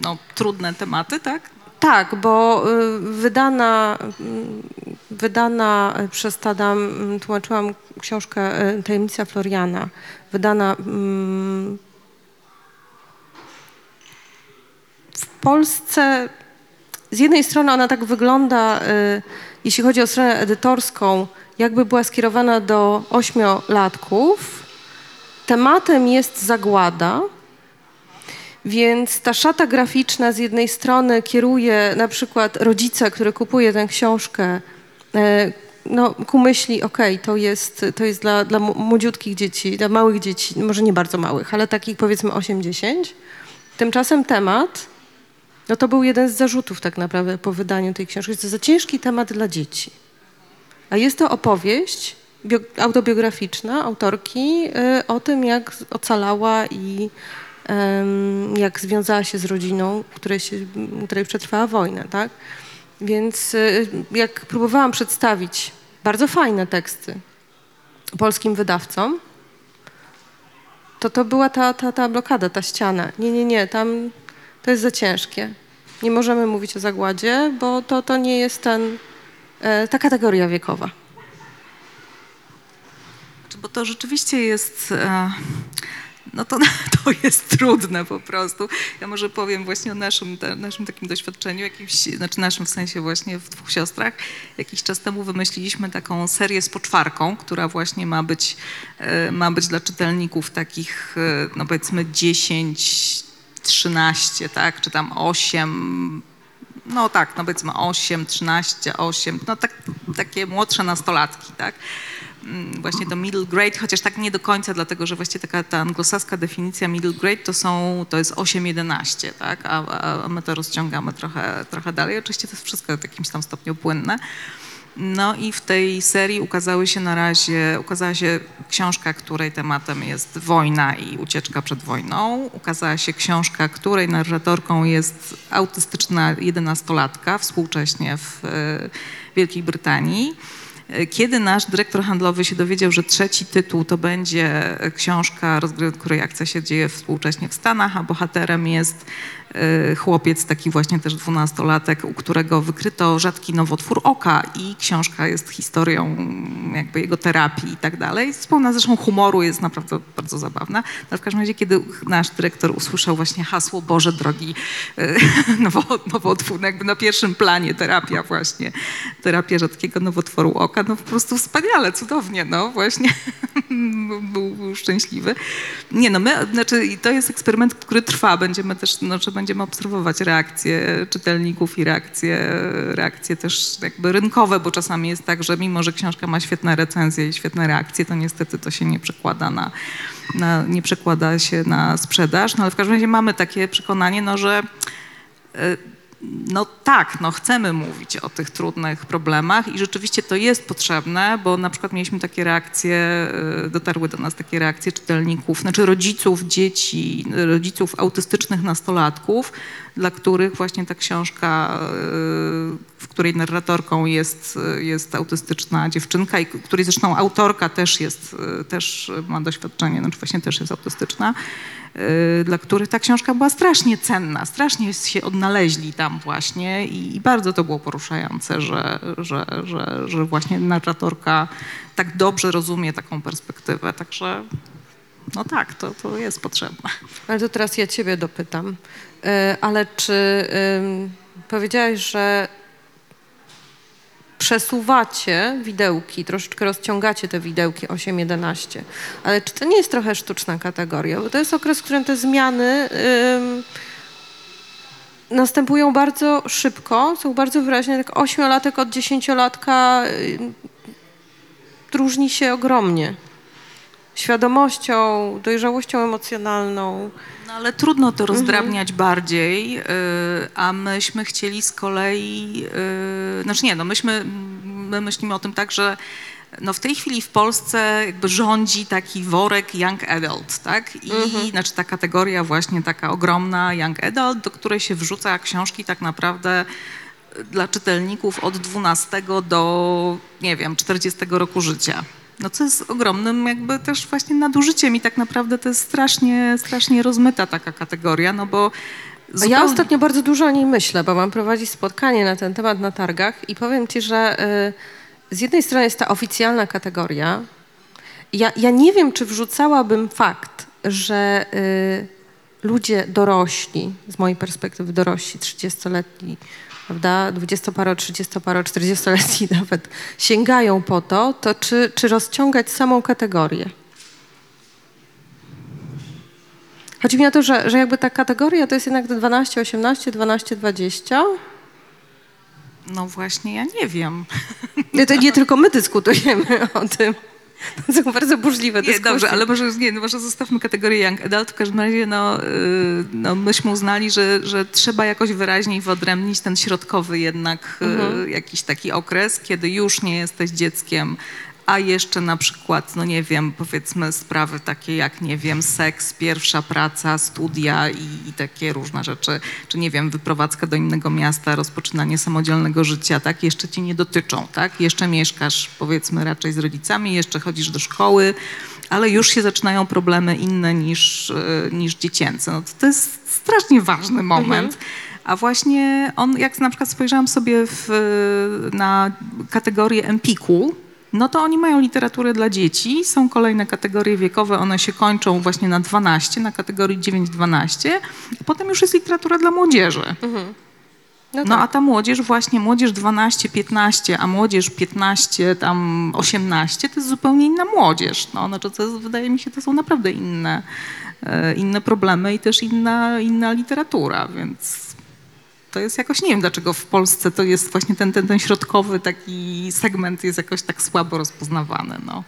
no, trudne tematy, tak? Tak, bo y, wydana, y, wydana przez Tadam, y, tłumaczyłam książkę Tajemnica Floriana, wydana mm, w Polsce. Z jednej strony ona tak wygląda, jeśli chodzi o stronę edytorską, jakby była skierowana do ośmiolatków. Tematem jest zagłada, więc ta szata graficzna z jednej strony kieruje na przykład rodzica, który kupuje tę książkę, e, no, ku myśli, okej, to jest, to jest dla, dla młodziutkich dzieci, dla małych dzieci, może nie bardzo małych, ale takich powiedzmy 8-10. Tymczasem temat, no to był jeden z zarzutów tak naprawdę po wydaniu tej książki, że to za ciężki temat dla dzieci. A jest to opowieść bio, autobiograficzna autorki y, o tym, jak ocalała i jak związała się z rodziną, której, się, której przetrwała wojnę, tak? Więc y, jak próbowałam przedstawić bardzo fajne teksty polskim wydawcom, to to była ta, ta, ta blokada, ta ściana. Nie, nie, nie, tam to jest za ciężkie. Nie możemy mówić o zagładzie, bo to, to nie jest ten, e, ta kategoria wiekowa. Bo to rzeczywiście jest. No to, to jest trudne po prostu. Ja może powiem właśnie o naszym, naszym takim doświadczeniu, jakimś, znaczy naszym w sensie właśnie w dwóch siostrach. Jakiś czas temu wymyśliliśmy taką serię z poczwarką, która właśnie ma być, e, ma być dla czytelników takich, e, no powiedzmy 10, 13, tak, czy tam 8, no tak, no powiedzmy 8, 13, 8, no tak, takie młodsze nastolatki, tak. Mm, Właśnie to middle grade, chociaż tak nie do końca, dlatego że właściwie taka ta anglosaska definicja middle grade to są, to jest 8-11, tak, a, a- a my to rozciągamy trochę, trochę dalej. Oczywiście to jest wszystko w jakimś tam stopniu płynne. No i w tej serii ukazały się na razie, ukazała się książka, której tematem jest wojna i ucieczka przed wojną. Ukazała się książka, której narratorką jest autystyczna jedenastolatka współcześnie w e, Wielkiej Brytanii. E, Kiedy nasz dyrektor handlowy się dowiedział, że trzeci tytuł to będzie książka, której akcja się dzieje współcześnie w Stanach, a bohaterem jest chłopiec, taki właśnie też dwunastolatek, u którego wykryto rzadki nowotwór oka i książka jest historią jakby jego terapii i tak dalej. Pełna zresztą humoru, jest naprawdę bardzo zabawna. No w każdym razie, kiedy nasz dyrektor usłyszał właśnie hasło Boże drogi nowo- nowotwór, no jakby na pierwszym planie terapia właśnie, terapia rzadkiego nowotworu oka, no po prostu wspaniale, cudownie, no właśnie był, szczęśliwy. Nie no, my, znaczy to jest eksperyment, który trwa, będziemy też, znaczy będziemy obserwować reakcje czytelników i reakcje, reakcje też jakby rynkowe, bo czasami jest tak, że mimo, że książka ma świetne recenzje i świetne reakcje, to niestety to się nie przekłada na, na nie przekłada się na sprzedaż, no ale w każdym razie mamy takie przekonanie, no że no tak, no chcemy mówić o tych trudnych problemach i rzeczywiście to jest potrzebne, bo na przykład mieliśmy takie reakcje, y, dotarły do nas takie reakcje czytelników, znaczy rodziców dzieci, rodziców autystycznych nastolatków, dla których właśnie ta książka, y, w której narratorką jest, jest autystyczna dziewczynka i której zresztą autorka też jest, y, też ma doświadczenie, znaczy właśnie też jest autystyczna, dla których ta książka była strasznie cenna, strasznie się odnaleźli tam właśnie i, i bardzo to było poruszające, że, że, że, że właśnie narratorka tak dobrze rozumie taką perspektywę, także no tak, to, to jest potrzebne. Ale to teraz ja ciebie dopytam. Y, Ale czy powiedziałaś, że przesuwacie widełki, troszeczkę rozciągacie te widełki 8-11, ale czy to nie jest trochę sztuczna kategoria? Bo to jest okres, w którym te zmiany ym, następują bardzo szybko, są bardzo wyraźnie, tak ośmiolatek od dziesięciolatka y, różni się ogromnie. Świadomością, dojrzałością emocjonalną. Ale trudno to rozdrabniać bardziej, y, a myśmy chcieli z kolei, y, znaczy nie, no myśmy, my myślimy o tym tak, że no w tej chwili w Polsce jakby rządzi taki worek young adult, tak? I znaczy ta kategoria właśnie taka ogromna young adult, do której się wrzuca książki tak naprawdę dla czytelników od 12 do, nie wiem, 40 roku życia. No co jest ogromnym jakby też właśnie nadużyciem i tak naprawdę to jest strasznie, strasznie rozmyta taka kategoria, no bo zupełnie... ja ostatnio bardzo dużo o niej myślę, bo mam prowadzić spotkanie na ten temat na targach i powiem ci, że y, z jednej strony jest ta oficjalna kategoria. Ja, ja nie wiem, czy wrzucałabym fakt, że y, ludzie dorośli, z mojej perspektywy dorośli, 30-letni, prawda, 20-paro, 30-paro, 40-letni nawet, sięgają po to, to czy, czy rozciągać samą kategorię? Chodzi mi o to, że, że jakby ta kategoria to jest jednak te 12, 18, 12, 20. No właśnie, ja nie wiem. Nie, to nie tylko my dyskutujemy o tym. To są bardzo burzliwe Nie, dyskusje. dobrze, ale może, nie, no może zostawmy kategorię young adult. W każdym razie no, y, no, myśmy uznali, że, że trzeba jakoś wyraźniej wyodrębnić ten środkowy jednak y, jakiś taki okres, kiedy już nie jesteś dzieckiem, a jeszcze na przykład, no nie wiem, powiedzmy sprawy takie jak, nie wiem, seks, pierwsza praca, studia i, i takie różne rzeczy, czy nie wiem, wyprowadzka do innego miasta, rozpoczynanie samodzielnego życia, tak, jeszcze cię nie dotyczą, tak, jeszcze mieszkasz powiedzmy raczej z rodzicami, jeszcze chodzisz do szkoły, ale już się zaczynają problemy inne niż, e, niż dziecięce. No to, to jest strasznie ważny moment. A właśnie on, jak na przykład spojrzałam sobie w, na kategorię Empiku, no to oni mają literaturę dla dzieci, są kolejne kategorie wiekowe, one się kończą właśnie na 12, na kategorii 9-12, a potem już jest literatura dla młodzieży. No, No tak. a ta młodzież właśnie, młodzież 12-15, a młodzież 15, tam 18, to jest zupełnie inna młodzież. No, znaczy to jest, wydaje mi się, to są naprawdę inne, e, inne problemy i też inna, inna literatura, więc to jest jakoś, nie wiem dlaczego w Polsce to jest właśnie ten, ten, ten środkowy taki segment jest jakoś tak słabo rozpoznawany, no.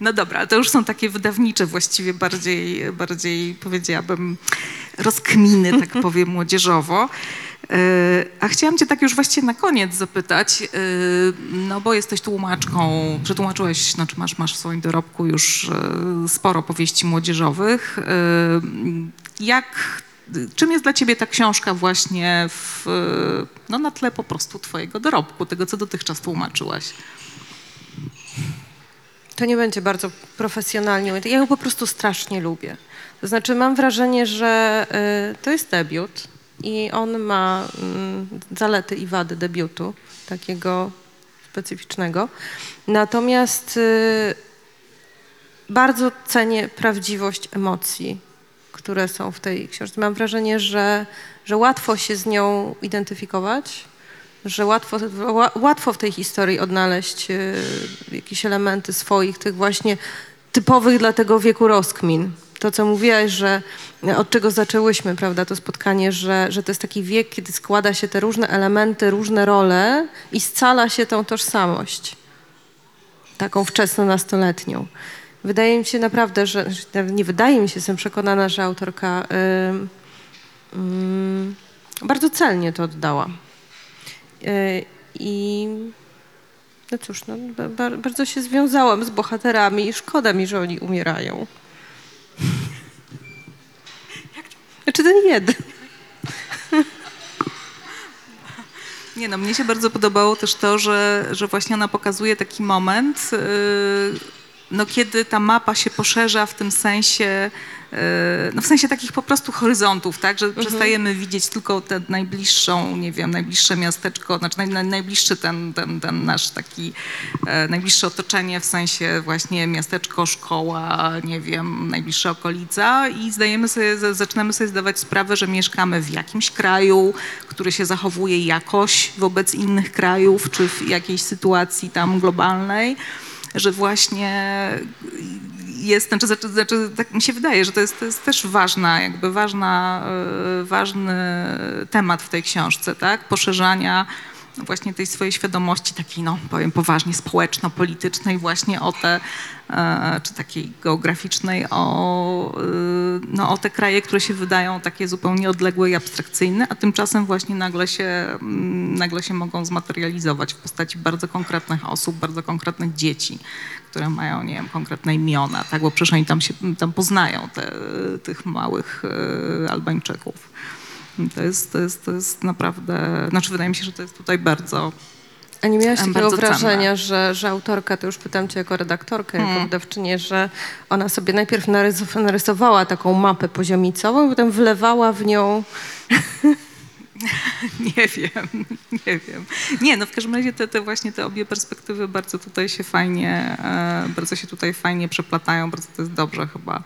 No dobra, to już są takie wydawnicze właściwie bardziej, bardziej powiedziałabym rozkminy, tak powiem młodzieżowo. Yy, A chciałam cię tak już właściwie na koniec zapytać, yy, no bo jesteś tłumaczką, przetłumaczyłeś, znaczy masz, masz w swoim dorobku już yy, sporo powieści młodzieżowych. Jak, czym jest dla ciebie ta książka właśnie w, no na tle po prostu twojego dorobku, tego co dotychczas tłumaczyłaś? To nie będzie bardzo profesjonalnie. Ja ją po prostu strasznie lubię. To znaczy mam wrażenie, że to jest debiut i on ma mm, zalety i wady debiutu, takiego specyficznego. Natomiast y, bardzo cenię prawdziwość emocji, które są w tej książce. Mam wrażenie, że, że łatwo się z nią identyfikować, że łatwo, ła- łatwo w tej historii odnaleźć y, jakieś elementy swoich, tych właśnie typowych dla tego wieku rozkmin. To, co mówiłaś, że od czego zaczęłyśmy, prawda, to spotkanie, że, że to jest taki wiek, kiedy składa się te różne elementy, różne role i scala się tą tożsamość taką wczesno-nastoletnią. Wydaje mi się naprawdę, że, nie wydaje mi się, jestem przekonana, że autorka bardzo celnie to oddała. Y, I no cóż, no, ba, ba, bardzo się związałam z bohaterami i szkoda mi, że oni umierają. Znaczy ten jeden. Nie no, mnie się bardzo podobało też to, że, że właśnie ona pokazuje taki moment, yy, no kiedy ta mapa się poszerza w tym sensie, no w sensie takich po prostu horyzontów, tak, że Mhm. przestajemy widzieć tylko tę najbliższą, nie wiem, najbliższe miasteczko, znaczy naj, naj, najbliższy ten, ten, ten nasz taki, e, najbliższe otoczenie w sensie właśnie miasteczko, szkoła, nie wiem, najbliższa okolica i zdajemy sobie, zaczynamy sobie zdawać sprawę, że mieszkamy w jakimś kraju, który się zachowuje jakoś wobec innych krajów, czy w jakiejś sytuacji tam globalnej, że właśnie jest, znaczy, znaczy, znaczy tak mi się wydaje, że to jest, to jest też ważna, jakby ważna, e, ważny temat w tej książce, tak? Poszerzania właśnie tej swojej świadomości takiej, no powiem poważnie, społeczno-politycznej właśnie o te, e, czy takiej geograficznej, o, e, no, o te kraje, które się wydają takie zupełnie odległe i abstrakcyjne, a tymczasem właśnie nagle się, mm, nagle się mogą zmaterializować w postaci bardzo konkretnych osób, bardzo konkretnych dzieci, które mają, nie wiem, konkretne imiona, tak, bo przecież oni tam się, tam poznają te, tych małych e, Albańczyków. To jest, to, jest, to jest naprawdę, znaczy wydaje mi się, że to jest tutaj bardzo, A nie miałaś takiego wrażenia, że, że autorka, to już pytam cię jako redaktorkę, jako wydawczynię, że ona sobie najpierw narys- narysowała taką mapę poziomicową, potem wlewała w nią... nie wiem, nie wiem. Nie, no w każdym razie te, te właśnie te obie perspektywy bardzo tutaj się fajnie, e, bardzo się tutaj fajnie przeplatają, bardzo to jest dobrze chyba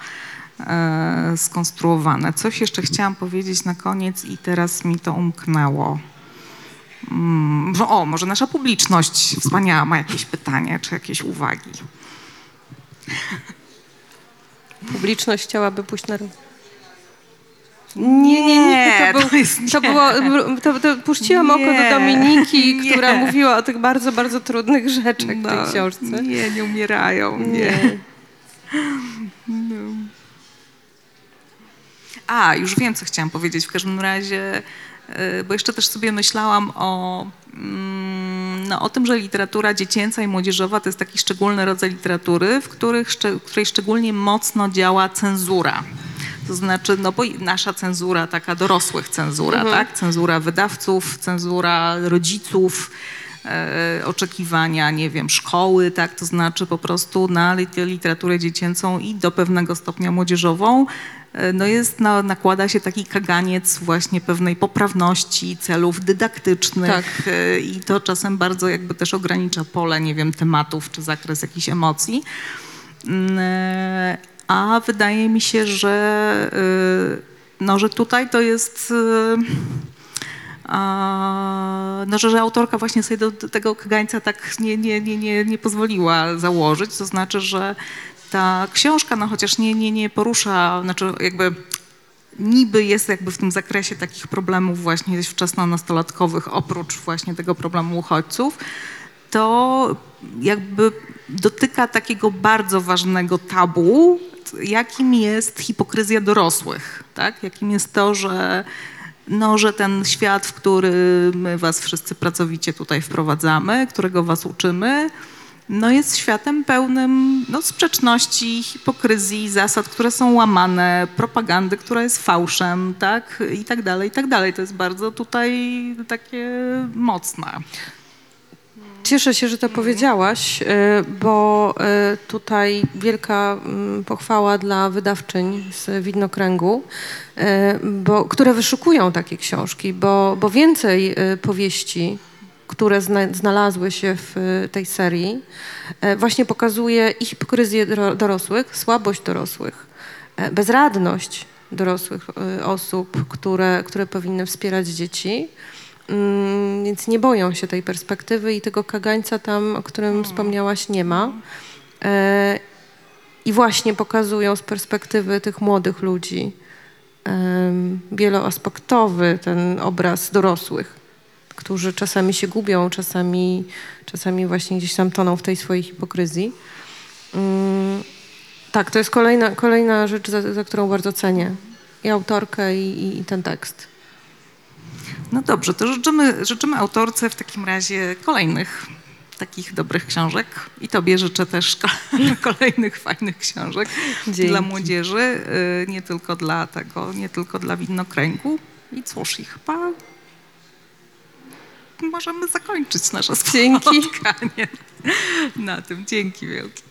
skonstruowane. Coś jeszcze chciałam powiedzieć na koniec i teraz mi to umknęło. Mm, o, może nasza publiczność wspaniała ma jakieś pytanie czy jakieś uwagi. Publiczność chciałaby pójść na... Nie, nie, nie. To, to był, jest to nie. było, to, to puściłam oko do Nie, Dominiki, nie. która mówiła o tych bardzo, bardzo trudnych rzeczach w tej No, książce. Nie, nie umierają, nie. Nie. A, już wiem, co chciałam powiedzieć. W każdym razie, y, bo jeszcze też sobie myślałam o, mm, no, o tym, że literatura dziecięca i młodzieżowa to jest taki szczególny rodzaj literatury, w, których, w której szczególnie mocno działa cenzura. To znaczy, no bo nasza cenzura, taka dorosłych cenzura, tak? Cenzura wydawców, cenzura rodziców, e, oczekiwania, nie wiem, szkoły, tak? To znaczy po prostu na lit- literaturę dziecięcą i do pewnego stopnia młodzieżową no jest, no, nakłada się taki kaganiec właśnie pewnej poprawności, celów dydaktycznych Tak. e, i to czasem bardzo jakby też ogranicza pole, nie wiem, tematów czy zakres jakichś emocji. Mm, e, A wydaje mi się, że, no, że tutaj to jest. No, że, że autorka właśnie sobie do, do tego kagańca tak nie, nie, nie, nie, nie pozwoliła założyć. To znaczy, że ta książka, no chociaż nie, nie, nie porusza, znaczy jakby niby jest jakby w tym zakresie takich problemów właśnie wczesno-nastolatkowych, oprócz właśnie tego problemu uchodźców, to jakby dotyka takiego bardzo ważnego tabu, jakim jest hipokryzja dorosłych, tak? Jakim jest to, że no, że ten świat, w który my was wszyscy pracowicie tutaj wprowadzamy, którego was uczymy, no jest światem pełnym no, sprzeczności, hipokryzji, zasad, które są łamane, propagandy, która jest fałszem, tak? I tak dalej, i tak dalej. To jest bardzo tutaj takie mocne. Cieszę się, że to powiedziałaś, y, bo y, tutaj wielka mm, pochwała dla wydawczyń z Widnokręgu, y, bo, które wyszukują takie książki, bo, bo więcej powieści, które zna, znalazły się w y, tej serii, y, właśnie pokazuje i hipokryzję doro- dorosłych, słabość dorosłych, y, bezradność dorosłych y, osób, które, które powinny wspierać dzieci. Mm, Więc nie boją się tej perspektywy i tego kagańca tam, o którym wspomniałaś, nie ma. E, I właśnie pokazują z perspektywy tych młodych ludzi wieloaspektowy ten obraz dorosłych, którzy czasami się gubią, czasami, czasami właśnie gdzieś tam toną w tej swojej hipokryzji. Mm, Tak, to jest kolejna, kolejna rzecz, za, za którą bardzo cenię. I autorkę, i, i, i ten tekst. No dobrze, to życzymy, życzymy autorce w takim razie kolejnych takich dobrych książek i tobie życzę też ko- kolejnych fajnych książek Dzięki. dla młodzieży, y, nie tylko dla tego, nie tylko dla widnokręgu. I cóż, i chyba możemy zakończyć nasze Dzięki. spotkanie na tym. Dzięki wielkie.